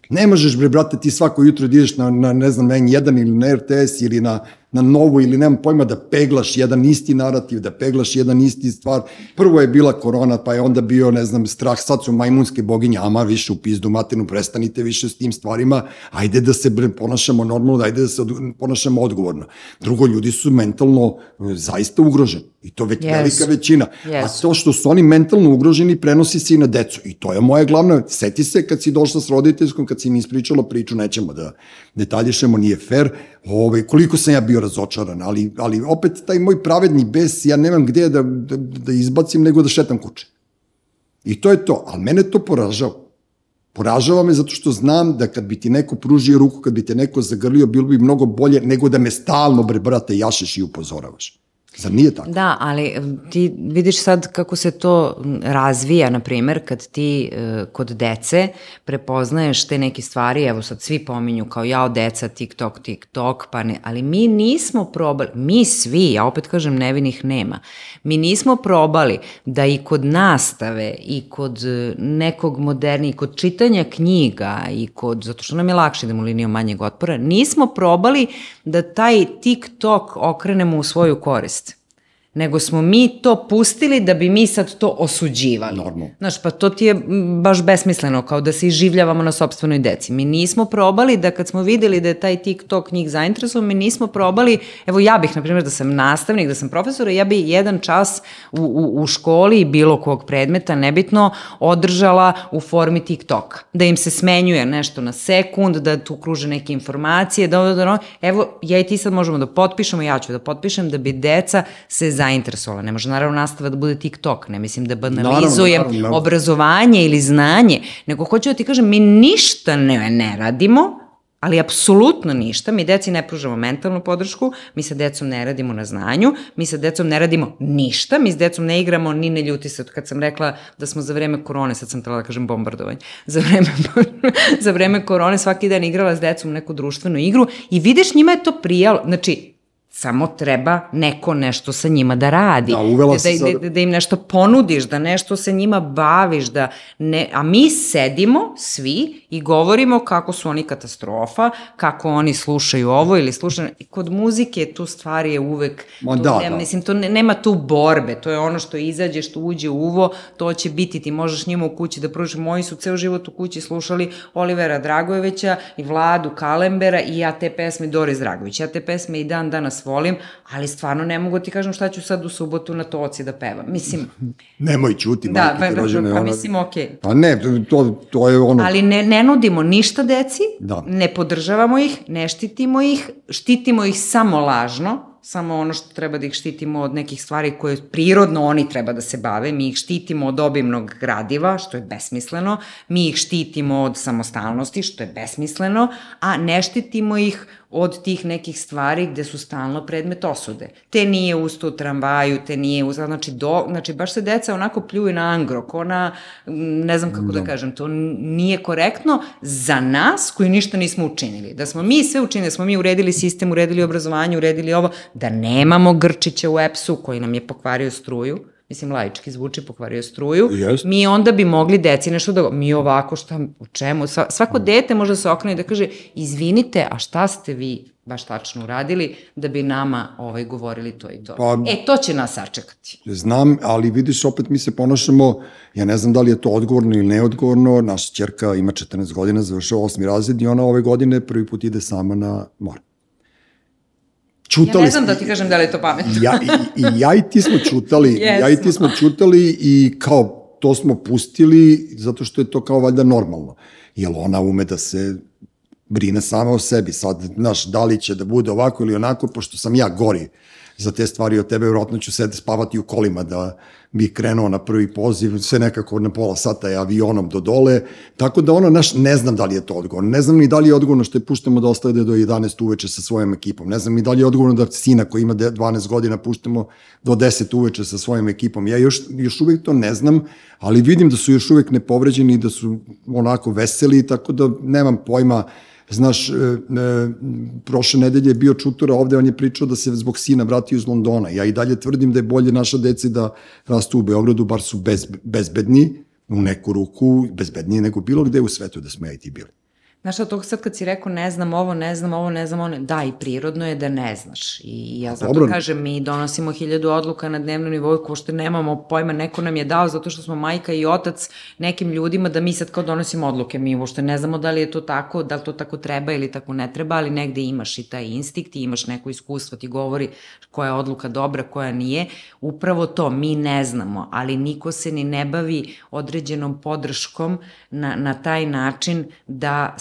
Ne možeš, bre, brate, ti svako jutro da ideš na, na ne znam, N1 ili na RTS ili na na novu ili nemam pojma da peglaš jedan isti narativ, da peglaš jedan isti stvar. Prvo je bila korona, pa je onda bio, ne znam, strah, sad su majmunske boginje, ama više u pizdu matinu, prestanite više s tim stvarima, ajde da se ponašamo normalno, ajde da se ponašamo odgovorno. Drugo, ljudi su mentalno e, zaista ugroženi. I to već yes. velika većina. Yes. A to što su oni mentalno ugroženi prenosi se i na decu. I to je moja glavna, seti se kad si došla s roditeljskom, kad si mi ispričala priču, nećemo da detaljišemo, nije fair, Ove, koliko sam ja bio razočaran, ali, ali opet taj moj pravedni bes, ja nemam gde da, da, da izbacim nego da šetam kuće. I to je to, ali mene to poražava. Poražava me zato što znam da kad bi ti neko pružio ruku, kad bi te neko zagrlio, bilo bi mnogo bolje nego da me stalno, bre, brate, jašeš i upozoravaš. Zar nije tako? Da, ali ti vidiš sad kako se to razvija, na primer, kad ti e, kod dece prepoznaješ te neke stvari, evo sad svi pominju kao jao deca, TikTok, TikTok, pa ne, ali mi nismo probali, mi svi, ja opet kažem nevinih nema, mi nismo probali da i kod nastave i kod e, nekog modernijeg, kod čitanja knjiga i kod, zato što nam je lakše da mu linijom manjeg otpora, nismo probali da taj TikTok okrenemo u svoju korist nego smo mi to pustili da bi mi sad to osuđivali. Normalno. Znaš, pa to ti je baš besmisleno, kao da se iživljavamo na sobstvenoj deci. Mi nismo probali da kad smo videli da je taj TikTok njih zainteresovan, mi nismo probali, evo ja bih, na primjer, da sam nastavnik, da sam profesor, ja bi jedan čas u, u, u školi bilo kog predmeta, nebitno, održala u formi TikToka. Da im se smenjuje nešto na sekund, da tu kruže neke informacije, da, da, da, evo, ja i ti sad možemo da potpišemo, ja ću da potpišem, da bi deca se zainteresovala. Ne može naravno nastava da bude TikTok, ne mislim da banalizujem naravno, naravno, obrazovanje ili znanje, nego hoću da ti kažem, mi ništa ne, ne radimo, ali apsolutno ništa. Mi deci ne pružamo mentalnu podršku, mi sa decom ne radimo na znanju, mi sa decom ne radimo ništa, mi s decom ne igramo ni ne ljuti se. Kad sam rekla da smo za vreme korone, sad sam trebala da kažem bombardovanje, za vreme, [LAUGHS] za vreme korone svaki dan igrala s decom neku društvenu igru i vidiš njima je to prijalo. Znači, samo treba neko nešto sa njima da radi. Da, uvela da, da, da, da im nešto ponudiš, da nešto sa njima baviš, da ne, a mi sedimo svi i govorimo kako su oni katastrofa, kako oni slušaju ovo ili slušaju, i kod muzike tu stvari je uvek, Ma tu da, nema, da. mislim, to ne, nema tu borbe, to je ono što izađe, što uđe u uvo, to će biti, ti možeš njima u kući da pružiš, moji su ceo život u kući slušali Olivera Dragojevića i Vladu Kalembera i ja te pesme Doris Dragović, ja te pesme i dan danas volim, ali stvarno ne mogu ti kažem šta ću sad u subotu na toci da pevam, mislim, [LAUGHS] Nemoj čuti, da, majke pa, pa, rođene. pa ona- mislim, okej. Pa ne, to, to je ono... Ali ne, ne nudimo ništa deci, Da. ne podržavamo ih, ne štitimo ih, štitimo ih samo lažno, samo ono što treba da ih štitimo od nekih stvari koje prirodno oni treba da se bave, mi ih štitimo od obimnog gradiva, što je besmisleno, mi ih štitimo od samostalnosti, što je besmisleno, a ne štitimo ih od tih nekih stvari gde su stalno predmet osude. Te nije usto u tramvaju, te nije usto, znači, do, znači baš se deca onako pljuju na angrok, ona, ne znam kako da, da kažem, to nije korektno za nas koji ništa nismo učinili. Da smo mi sve učinili, da smo mi uredili sistem, uredili obrazovanje, uredili ovo, da nemamo Grčića u EPS-u koji nam je pokvario struju, mislim laički zvuči, pokvario struju, Jest. mi onda bi mogli deci nešto da, mi ovako šta, u čemu, Sva, svako dete može da se okrene i da kaže, izvinite, a šta ste vi baš tačno uradili da bi nama ovaj, govorili to i to. Pa- e, to će nas sačekati. Znam, ali vidiš, opet mi se ponašamo, ja ne znam da li je to odgovorno ili neodgovorno, naša čerka ima 14 godina, završava osmi razred i ona ove godine prvi put ide sama na more. Ja Čutali ne znam da ti kažem da li je to pametno. ja, i, i ja i ti smo čutali, [LAUGHS] ja i ti smo čutali i kao to smo pustili zato što je to kao valjda normalno. Jer ona ume da se brine sama o sebi. Sad, znaš, da li će da bude ovako ili onako, pošto sam ja gori za te stvari od tebe, vjerojatno ću sede spavati u kolima da bi krenuo na prvi poziv, sve nekako na pola sata je avionom do dole, tako da ono, naš, ne znam da li je to odgovorno, ne znam ni da li je odgovorno što je puštamo da ostade do 11 uveče sa svojom ekipom, ne znam ni da li je odgovorno da sina koji ima de- 12 godina puštamo do 10 uveče sa svojom ekipom, ja još, još uvek to ne znam, ali vidim da su još uvek nepovređeni, da su onako veseli, tako da nemam pojma, Znaš, e, e, prošle nedelje je bio Čutura ovde, on je pričao da se zbog sina vratio iz Londona. Ja i dalje tvrdim da je bolje naša deci da rastu u Beogradu, bar su bez, bezbedni, u neku ruku bezbedniji nego bilo gde u svetu da smo ja i ti bili. Znaš, a to sad kad si rekao ne znam ovo, ne znam ovo, ne znam ono, da, i prirodno je da ne znaš. I ja zato dobro. kažem, mi donosimo hiljadu odluka na dnevnom nivou, ko što nemamo pojma, neko nam je dao zato što smo majka i otac nekim ljudima da mi sad kao donosimo odluke. Mi uopšte ne znamo da li je to tako, da li to tako treba ili tako ne treba, ali negde imaš i taj instinkt i imaš neko iskustvo, ti govori koja je odluka dobra, koja nije. Upravo to, mi ne znamo, ali niko se ni ne bavi određenom podrškom na, na taj način da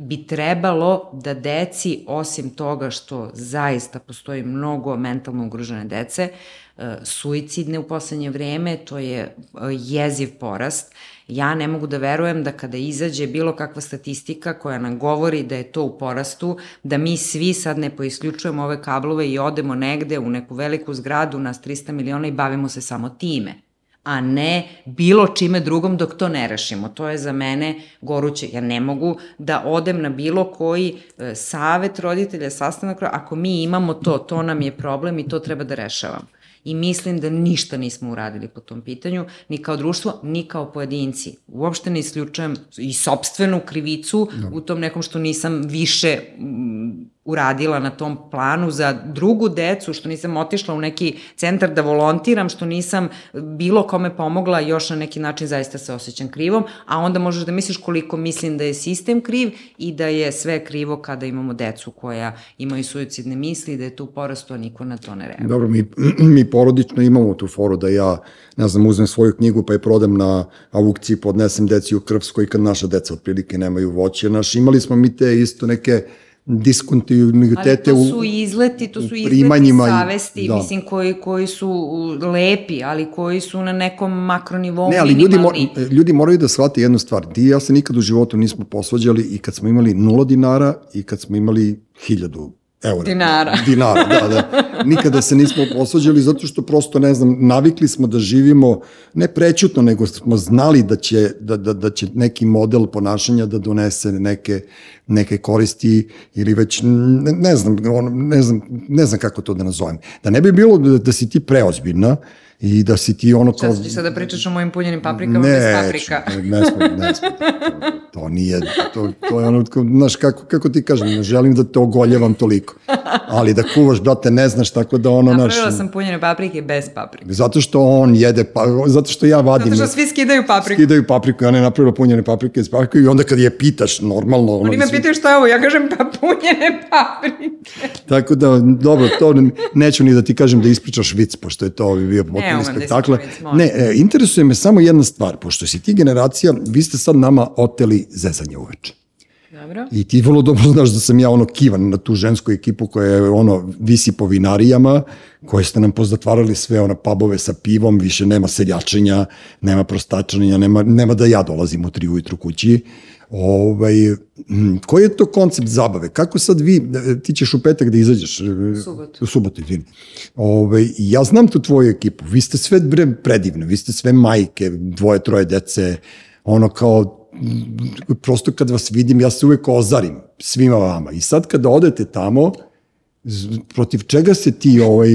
bi trebalo da deci, osim toga što zaista postoji mnogo mentalno ugrožene dece, e, suicidne u poslednje vreme, to je e, jeziv porast. Ja ne mogu da verujem da kada izađe bilo kakva statistika koja nam govori da je to u porastu, da mi svi sad ne poisključujemo ove kablove i odemo negde u neku veliku zgradu nas 300 miliona i bavimo se samo time a ne bilo čime drugom dok to ne rešimo. To je za mene goruće. Ja ne mogu da odem na bilo koji e, savet roditelja, sastanak, ako mi imamo to, to nam je problem i to treba da rešavamo. I mislim da ništa nismo uradili po tom pitanju, ni kao društvo, ni kao pojedinci. Uopšte ne isključujem i sobstvenu krivicu no. u tom nekom što nisam više uradila na tom planu za drugu decu, što nisam otišla u neki centar da volontiram, što nisam bilo kome pomogla, još na neki način zaista se osjećam krivom, a onda možeš da misliš koliko mislim da je sistem kriv i da je sve krivo kada imamo decu koja imaju suicidne misli, da je tu porasto, a niko na to ne reaguje. Dobro, mi, [CLEARS THROAT] mi porodično imamo tu foru da ja, ne znam, uzmem svoju knjigu pa je prodam na aukciji, podnesem deci u Krvskoj kad naša deca otprilike nemaju voće. Naš, imali smo mi te isto neke diskontinuitete ali to su izleti, to su izleti savesti, da. mislim, koji, koji su lepi, ali koji su na nekom makronivou Ne, ali ljudi, mo, ljudi moraju da shvate jednu stvar. Ti i ja se nikad u životu nismo posvađali i kad smo imali nula dinara i kad smo imali hiljadu eura. Dinara. [LAUGHS] Dinara, da, da. Nikada se nismo posvađali zato što prosto, ne znam, navikli smo da živimo ne prećutno, nego smo znali da će, da, da, da će neki model ponašanja da donese neke, neke koristi ili već, ne, ne znam, on, ne znam, ne znam kako to da nazovem. Da ne bi bilo da, da si ti preozbiljna, i da si ti ono kao... Šta ćeš sada pričaš o mojim punjenim paprikama ne, bez paprika? Ne, ne smem, ne smem. To, to nije, to, to je ono, znaš, kako, kako ti kažem, ne želim da te ogoljevam toliko. Ali da kuvaš, brate, ne znaš, tako da ono... Napravila naš, sam punjene paprike bez paprike. Zato što on jede, pa, zato što ja vadim... Zato što svi skidaju papriku. Skidaju papriku, ja ne napravila punjene paprike bez paprike i onda kad je pitaš, normalno... Ono, Oni me pitaju šta je ovo, ja kažem pa punjene paprike. tako da, dobro, to neću ni da ti kažem da ispričaš vic, pošto je to bio ne, potpuni spektakle. Ne, e, interesuje me samo jedna stvar, pošto si ti generacija, vi ste sad nama oteli zezanje uveče. Dobro. I ti vrlo dobro znaš da sam ja ono kivan na tu žensku ekipu koja je ono visi po vinarijama, koje ste nam pozatvarali sve ona pubove sa pivom, više nema seljačenja, nema prostačanja, nema, nema da ja dolazim u tri ujutru kući. Ovaj, koji je to koncept zabave? Kako sad vi, ti ćeš u petak da izađeš? Subotu. U subotu, izvini. Ovaj, ja znam tu tvoju ekipu, vi ste sve predivne, vi ste sve majke, dvoje, troje dece, ono kao, prosto kad vas vidim, ja se uvek ozarim svima vama. I sad kada odete tamo, protiv čega se ti ovaj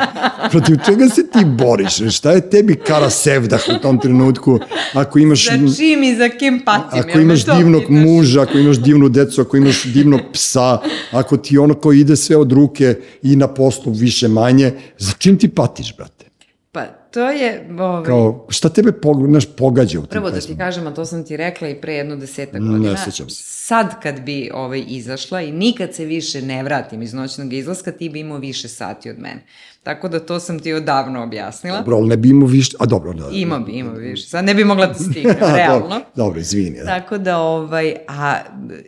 [LAUGHS] protiv čega se ti boriš? Šta je tebi kara sevdah u tom trenutku? Ako imaš za čim i za kim patim ako imaš divnog pitaš? muža ako imaš divnu decu ako imaš divnog psa ako ti ono ko ide sve od ruke i na poslu više manje za čim ti patiš brate? Pa to je... Ovaj, Kao, šta tebe pog, naš, pogađa u tim Prvo da ti kažem, a to sam ti rekla i pre jedno deseta godina. Ne sećam se. Sad kad bi ovaj, izašla i nikad se više ne vratim iz noćnog izlaska, ti bi imao više sati od mene. Tako da to sam ti odavno objasnila. Dobro, ali ne bi imao više, a dobro. Da, ima bi, ima bi više. Sad ne bi mogla da [LAUGHS] stignem, realno. dobro, dobro, izvini. Da. Tako da, ovaj, a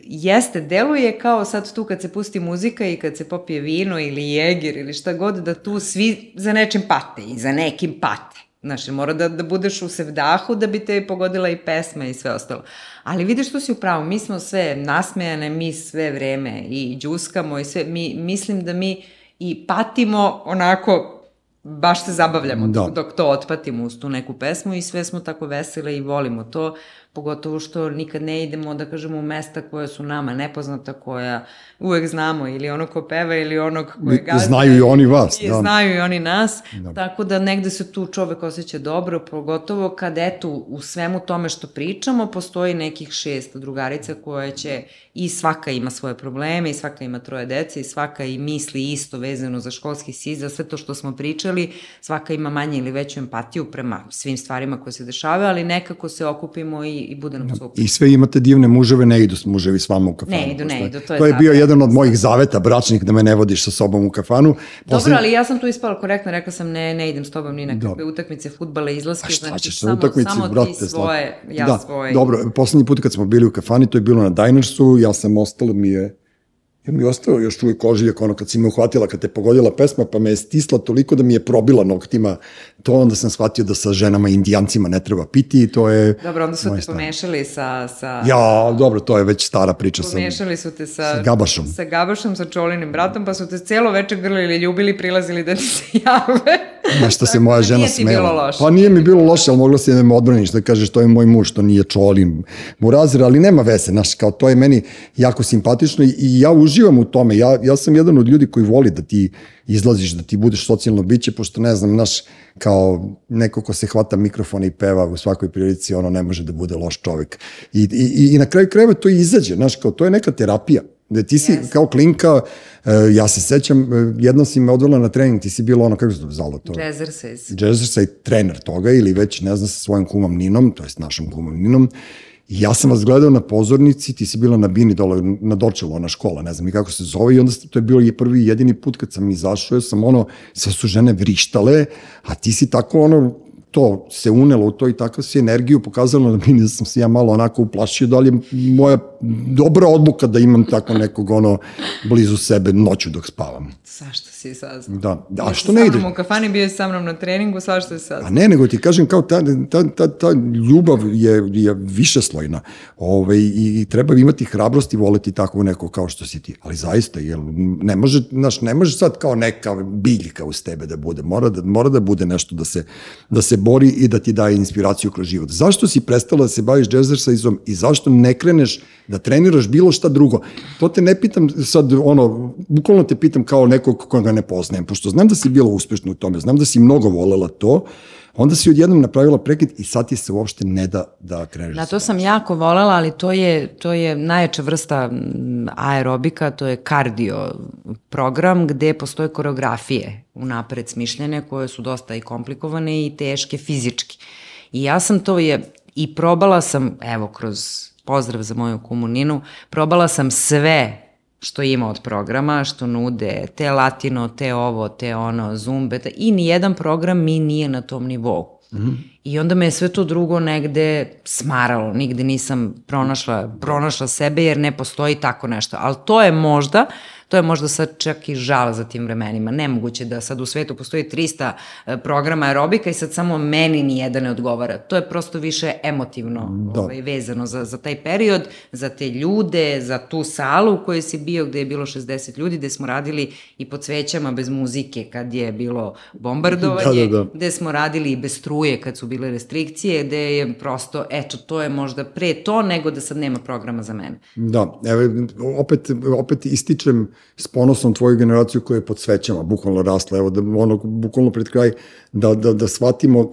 jeste, deluje kao sad tu kad se pusti muzika i kad se popije vino ili jegir ili šta god, da tu svi za nečim pate i za nekim pate. Znaš, mora da, da budeš u sevdahu da bi te pogodila i pesma i sve ostalo. Ali vidiš, tu si upravo, mi smo sve nasmejane, mi sve vreme i džuskamo i sve, mi, mislim da mi i patimo onako baš se zabavljamo da. dok to otpatimo uz tu neku pesmu i sve smo tako vesele i volimo to pogotovo što nikad ne idemo, da kažemo, u mesta koje su nama nepoznata, koja uvek znamo, ili ono ko peva, ili onog koje gazda. Znaju i oni vas. I da. Znaju i oni nas, da. tako da negde se tu čovek osjeća dobro, pogotovo kad eto u svemu tome što pričamo, postoji nekih šest drugarica koje će i svaka ima svoje probleme, i svaka ima troje dece, i svaka i misli isto vezano za školski sis, za sve to što smo pričali, svaka ima manje ili veću empatiju prema svim stvarima koje se dešavaju, ali nekako se okupimo i i bude nam super. I sve imate divne muževe, ne idu muževi s vama u kafanu. Ne idu, ne idu, to je To je bio jedan od mojih zaveta, bračnih, da me ne vodiš sa sobom u kafanu. Posle... Dobro, ali ja sam tu ispala korektno, rekla sam ne, ne idem s tobom ni na kakve utakmice, futbala, izlaske. Znači, samo, utakmici, samo brate, ti svoje, ja da, svoje. Dobro, poslednji put kad smo bili u kafani, to je bilo na Dinersu, ja sam ostalo mi je Jer mi je ostao još uvijek ožiljak, ono kad si me uhvatila, kad te pogodila pesma, pa me je stisla toliko da mi je probila noktima to, onda sam shvatio da sa ženama indijancima ne treba piti i to je... Dobro, onda su te stan. pomešali sa, sa... Ja, dobro, to je već stara priča. Pomešali su te sa... Sa Gabašom. Sa Gabašom, sa Čolinim bratom, pa su te celo večer grlili, ljubili, prilazili da ti se jave. Nešto se moja žena smela. Nije ti bilo loše. Pa nije mi bilo loše, ali mogla si da me odbraniš, da kažeš to je moj muž, to nije Čolin Murazir, ali nema veze, znaš, kao to je meni jako simpatično i, i ja uživam u tome. Ja, ja sam jedan od ljudi koji voli da ti izlaziš, da ti budeš socijalno biće, pošto ne znam, naš, kao neko ko se hvata mikrofona i peva u svakoj prilici, ono ne može da bude loš čovek. I, i, i na kraju krajeva to izađe, znaš, kao to je neka terapija. Da ti si yes. kao klinka, uh, ja se sećam, uh, jedno si me odvela na trening, ti si bilo ono, kako se to zvalo to? Jazzercise. Jazzercise, trener toga ili već, ne znam, sa svojim kumom Ninom, to jest našom kumom Ninom, I ja sam vas gledao na pozornici, ti si bila na Bini dole, na Dorčelu, ona škola, ne znam i kako se zove, i onda to je bilo i prvi jedini put kad sam izašao, ja sam ono, sve su žene vrištale, a ti si tako ono, to se unelo u to i tako si energiju pokazalo da sam se ja malo onako uplašio, da li je moja dobra odluka da imam tako nekog ono blizu sebe noću dok spavam. Svašta si saznao. Da, da a što ne sa ide? mnom u kafani, bio si sa mnom na treningu, svašta si A saznao. ne, nego ti kažem kao ta, ta, ta, ta ljubav je, je višeslojna Ove, i, i treba imati hrabrost i voleti tako neko kao što si ti. Ali zaista, jel, ne može, znaš, ne može sad kao neka biljka uz tebe da bude. Mora da, mora da bude nešto da se, da se bori i da ti daje inspiraciju kroz život. Zašto si prestala da se baviš jazzersaizom i zašto ne kreneš da treniraš bilo šta drugo? To te ne pitam sad, ono, bukvalno te pitam kao nekog koga ne poznajem, pošto znam da si bila uspešna u tome, znam da si mnogo volela to, onda si odjednom napravila prekid i sad ti se uopšte ne da da kreneš. Na to sam jako volela, ali to je, to je najjača vrsta aerobika, to je kardio program gde postoje koreografije unapred smišljene koje su dosta i komplikovane i teške fizički. I ja sam to je, i probala sam, evo kroz pozdrav za moju komuninu, probala sam sve što ima od programa, što nude, te latino, te ovo, te ono, zumbe, te, i nijedan program mi nije na tom nivou. Mm -hmm. I onda me je sve to drugo negde smaralo, nigde nisam pronašla, pronašla sebe jer ne postoji tako nešto. Ali to je možda, to je možda sad čak i žal za tim vremenima. Nemoguće da sad u svetu postoji 300 e, programa aerobika i sad samo meni ni jedan ne odgovara. To je prosto više emotivno Da. ovaj, vezano za, za taj period, za te ljude, za tu salu u kojoj si bio gde je bilo 60 ljudi, gde smo radili i pod svećama bez muzike kad je bilo bombardovanje, [LAUGHS] Da, da, da. gde smo radili i bez struje kad su bile restrikcije, gde je prosto, eto, to je možda pre to nego da sad nema programa za mene. Da, evo, opet, opet ističem s ponosom tvoju generaciju koja je pod svećama bukvalno rasla, evo, da, ono, bukvalno pred kraj, da, da, da shvatimo e,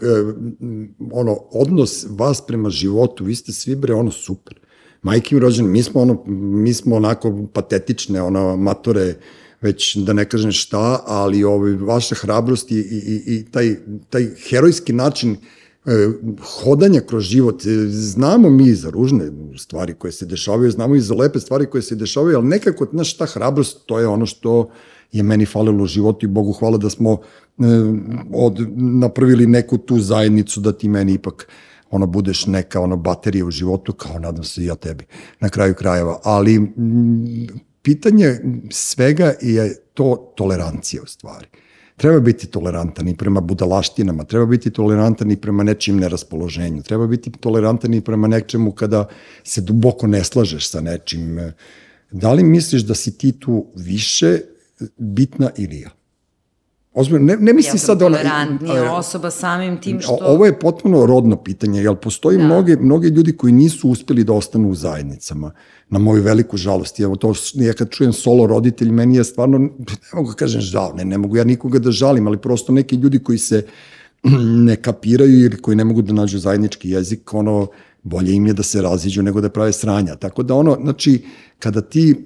ono, odnos vas prema životu, vi ste svi bre, ono, super. Majke mi rođene, mi smo, ono, mi smo onako patetične, ono, matore, već da ne kažem šta, ali ovaj, vaša hrabrost i, i, i, i taj, taj herojski način e, hodanja kroz život. E, Znamo mi za ružne stvari koje se dešavaju, znamo i za lepe stvari koje se dešavaju, ali nekako, znaš, ta hrabrost, to je ono što je meni falilo u životu i Bogu hvala da smo e, od, napravili neku tu zajednicu da ti meni ipak ono budeš neka ono baterija u životu kao nadam se i ja tebi na kraju krajeva ali mm, pitanje svega je to tolerancija u stvari treba biti tolerantan i prema budalaštinama, treba biti tolerantan i prema nečim neraspoloženju, treba biti tolerantan i prema nečemu kada se duboko ne slažeš sa nečim. Da li misliš da si ti tu više bitna ili ja? Ozbiljno, ne, ne mislim Ja sam sad ona... tolerantnija osoba samim tim što... Ovo je potpuno rodno pitanje, jer postoji da. mnoge, mnoge ljudi koji nisu uspeli da ostanu u zajednicama, na moju veliku žalost. Evo to, ja kad čujem solo roditelj, meni je stvarno, ne mogu da kažem žal, ne, ne mogu ja nikoga da žalim, ali prosto neki ljudi koji se [CLEARS THROAT] ne kapiraju ili koji ne mogu da nađu zajednički jezik, ono, bolje im je da se raziđu nego da prave sranja. Tako da ono, znači, kada ti,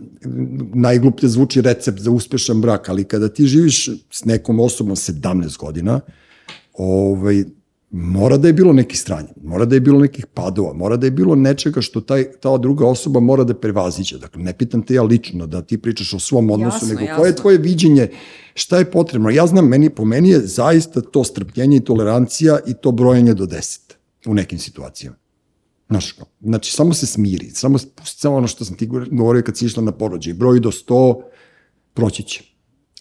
najgluplje zvuči recept za uspešan brak, ali kada ti živiš s nekom osobom 17 godina, ovaj, mora da je bilo neki stranje, mora da je bilo nekih padova, mora da je bilo nečega što taj, ta druga osoba mora da prevaziće. Dakle, ne pitam te ja lično da ti pričaš o svom odnosu, Jasno, nego jasno. koje je tvoje viđenje, šta je potrebno. Ja znam, meni, po meni je zaista to strpljenje i tolerancija i to brojanje do 10 u nekim situacijama. Znaš, znači, samo se smiri, samo pusti samo ono što sam ti govorio kad si išla na porođaj, broj do 100, proći će.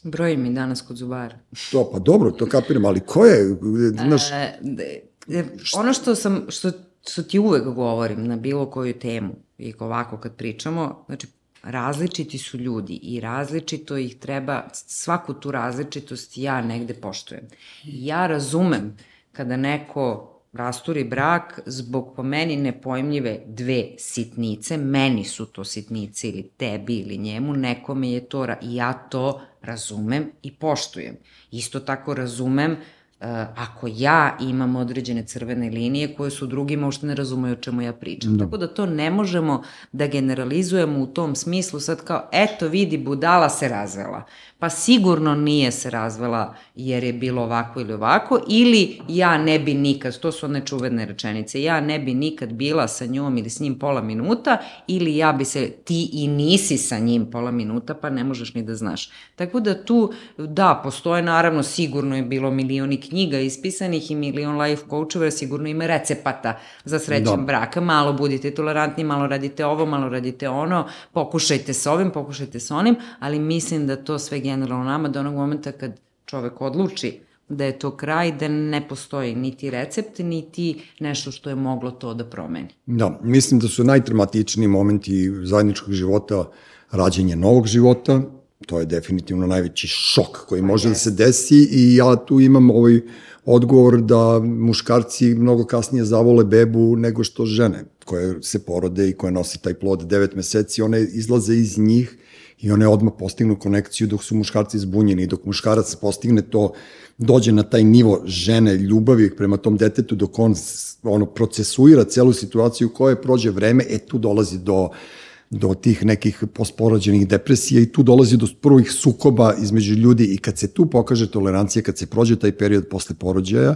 Broji mi danas kod zubara. To, pa dobro, to kapiram, ali ko je, znaš, E, de- de- ono što sam, što, što ti uvek govorim na bilo koju temu i ovako kad pričamo, znači različiti su ljudi i različito ih treba, svaku tu različitost ja negde poštujem. I ja razumem kada neko rasturi brak zbog po meni nepojmljive dve sitnice, meni su to sitnice ili tebi ili njemu, nekome je to, i ja to razumem i poštujem. Isto tako razumem ako ja imam određene crvene linije koje su drugima uopšte ne razumeju o čemu ja pričam. Da. Tako da to ne možemo da generalizujemo u tom smislu sad kao, eto vidi, budala se razvela. Pa sigurno nije se razvela jer je bilo ovako ili ovako, ili ja ne bi nikad, to su one čuvene rečenice, ja ne bi nikad bila sa njom ili s njim pola minuta, ili ja bi se, ti i nisi sa njim pola minuta, pa ne možeš ni da znaš. Tako da tu, da, postoje naravno, sigurno je bilo milioni knjiga knjiga ispisanih i milion life coachova, sigurno ima recepata za srećan da. brak. Malo budite tolerantni, malo radite ovo, malo radite ono, pokušajte s ovim, pokušajte s onim, ali mislim da to sve generalno nama do onog momenta kad čovek odluči da je to kraj, da ne postoji niti recept, niti nešto što je moglo to da promeni. Da, mislim da su najtraumatičniji momenti zajedničkog života rađenje novog života, to je definitivno najveći šok koji pa može da se desi i ja tu imam ovaj odgovor da muškarci mnogo kasnije zavole bebu nego što žene koje se porode i koje nosi taj plod 9 meseci, one izlaze iz njih i one odmah postignu konekciju dok su muškarci zbunjeni, dok muškarac postigne to, dođe na taj nivo žene, ljubavi prema tom detetu, dok on ono, procesuira celu situaciju koje prođe vreme, e tu dolazi do do tih nekih posporođenih depresija i tu dolazi do prvih sukoba između ljudi i kad se tu pokaže tolerancija, kad se prođe taj period posle porođaja,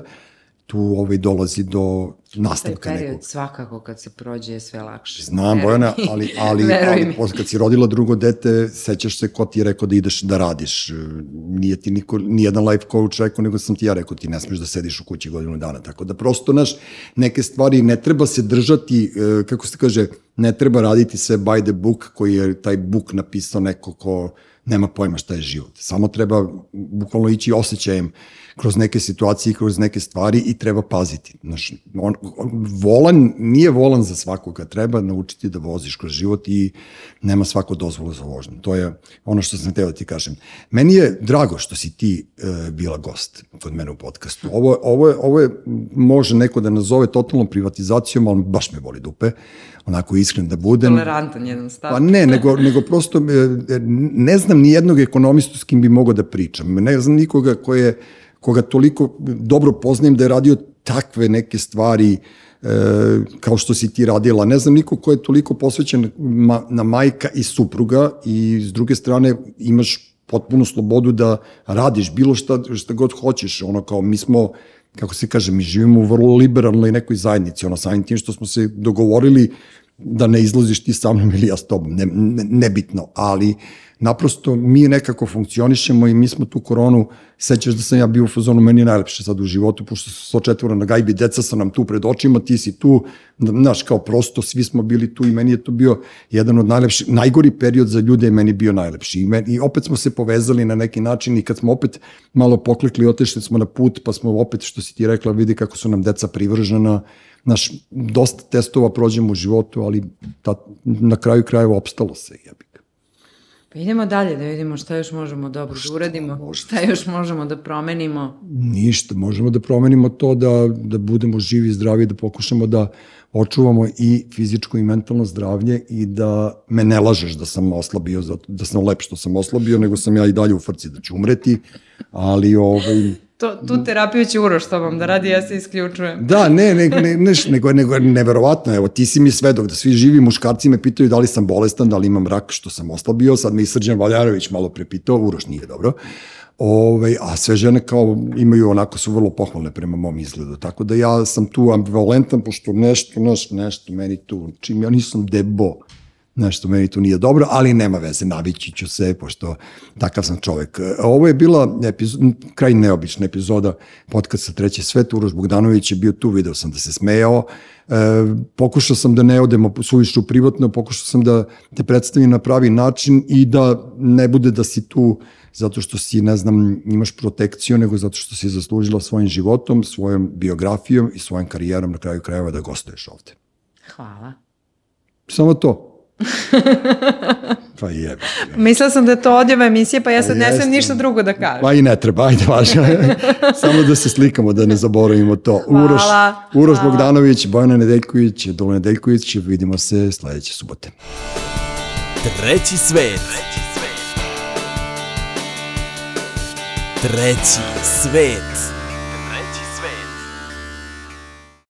tu ovaj dolazi do nastavka period nekog. svakako kad se prođe je sve lakše. Znam, Bojana, ali, ali, ali kad si rodila drugo dete, sećaš se ko ti je rekao da ideš da radiš. Nije ti niko, nijedan life coach rekao, nego sam ti ja rekao, ti ne smeš da sediš u kući godinu dana. Tako da prosto, naš, neke stvari ne treba se držati, e, kako se kaže, ne treba raditi sve by the book, koji je taj book napisao neko ko nema pojma šta je život. Samo treba bukvalno ići osjećajem kroz neke situacije, kroz neke stvari i treba paziti. Znaš, on, on, volan, nije volan za svakoga, treba naučiti da voziš kroz život i nema svako dozvolu za vožnju. To je ono što sam teo da ti kažem. Meni je drago što si ti e, bila gost kod mene u podcastu. Ovo, ovo, je, ovo je, može neko da nazove totalnom privatizacijom, ali baš me boli dupe onako iskren da budem. Tolerantan jedan stav. Pa ne, nego, nego prosto e, ne znam ni jednog ekonomistu s kim bi mogao da pričam. Ne znam nikoga ko je koga toliko dobro poznajem da je radio takve neke stvari e, kao što si ti radila. Ne znam niko ko je toliko posvećen ma, na majka i supruga i s druge strane imaš potpunu slobodu da radiš bilo šta, šta god hoćeš. Ono kao mi smo, kako se kaže, mi živimo u vrlo liberalnoj nekoj zajednici. Ono samim tim što smo se dogovorili da ne izlaziš ti sa mnom ili ja s tobom, ne, ne, nebitno, ali naprosto mi nekako funkcionišemo i mi smo tu koronu, sećaš da sam ja bio u fazonu, meni je najlepše sad u životu, pošto su so četvora na gajbi, deca sa nam tu pred očima, ti si tu, znaš, kao prosto, svi smo bili tu i meni je to bio jedan od najlepših, najgori period za ljude je meni bio najlepši. I, meni, I opet smo se povezali na neki način i kad smo opet malo poklikli, otešli smo na put, pa smo opet, što si ti rekla, vidi kako su nam deca privržena, Naš, dosta testova prođemo u životu, ali ta, na kraju krajeva opstalo se, jebi. Pa idemo dalje da vidimo šta još možemo dobro da uradimo, možda. šta još možemo da promenimo. Ništa, možemo da promenimo to da, da budemo živi i zdravi, da pokušamo da očuvamo i fizičko i mentalno zdravlje i da me ne lažeš da sam oslabio, da sam lep što sam oslabio, nego sam ja i dalje u frci da ću umreti, ali ovaj, To, tu terapiju će Uroš to vam da radi, ja se isključujem. Da, ne, ne, ne, ne nego, nego neverovatno, evo, ti si mi svedok da svi živi muškarci me pitaju da li sam bolestan, da li imam rak, što sam oslabio, sad me i Srđan Valjarović malo prepitao, Uroš nije dobro, Ove, ovaj, a sve žene kao imaju onako su vrlo pohvalne prema mom izgledu. Tako da ja sam tu ambivalentan pošto nešto, nešto, nešto meni tu, čim ja nisam debo, nešto meni tu nije dobro, ali nema veze, navići ću se, pošto takav sam čovek. Ovo je bila epizod, kraj neobična epizoda podcasta Treći svet, Uroš Bogdanović je bio tu, video sam da se smejao, e, pokušao sam da ne odemo suviše u privatno, pokušao sam da te predstavim na pravi način i da ne bude da si tu zato što si, ne znam, imaš protekciju, nego zato što si zaslužila svojim životom, svojom biografijom i svojim karijerom na kraju krajeva da gostuješ ovde. Hvala. Samo to. [LAUGHS] pa jebe. Mislila sam da je to odjeva emisije, pa ja sad pa ne smijem ništa drugo da kažem. Pa i ne treba, ajde važno. [LAUGHS] Samo da se slikamo, da ne zaboravimo to. Hvala. Uroš, Uroš Hvala. Bogdanović, Bojana Nedeljković, Dolo Nedeljković, vidimo se sledeće subote. Treći svet. Treći svet. Treći svet.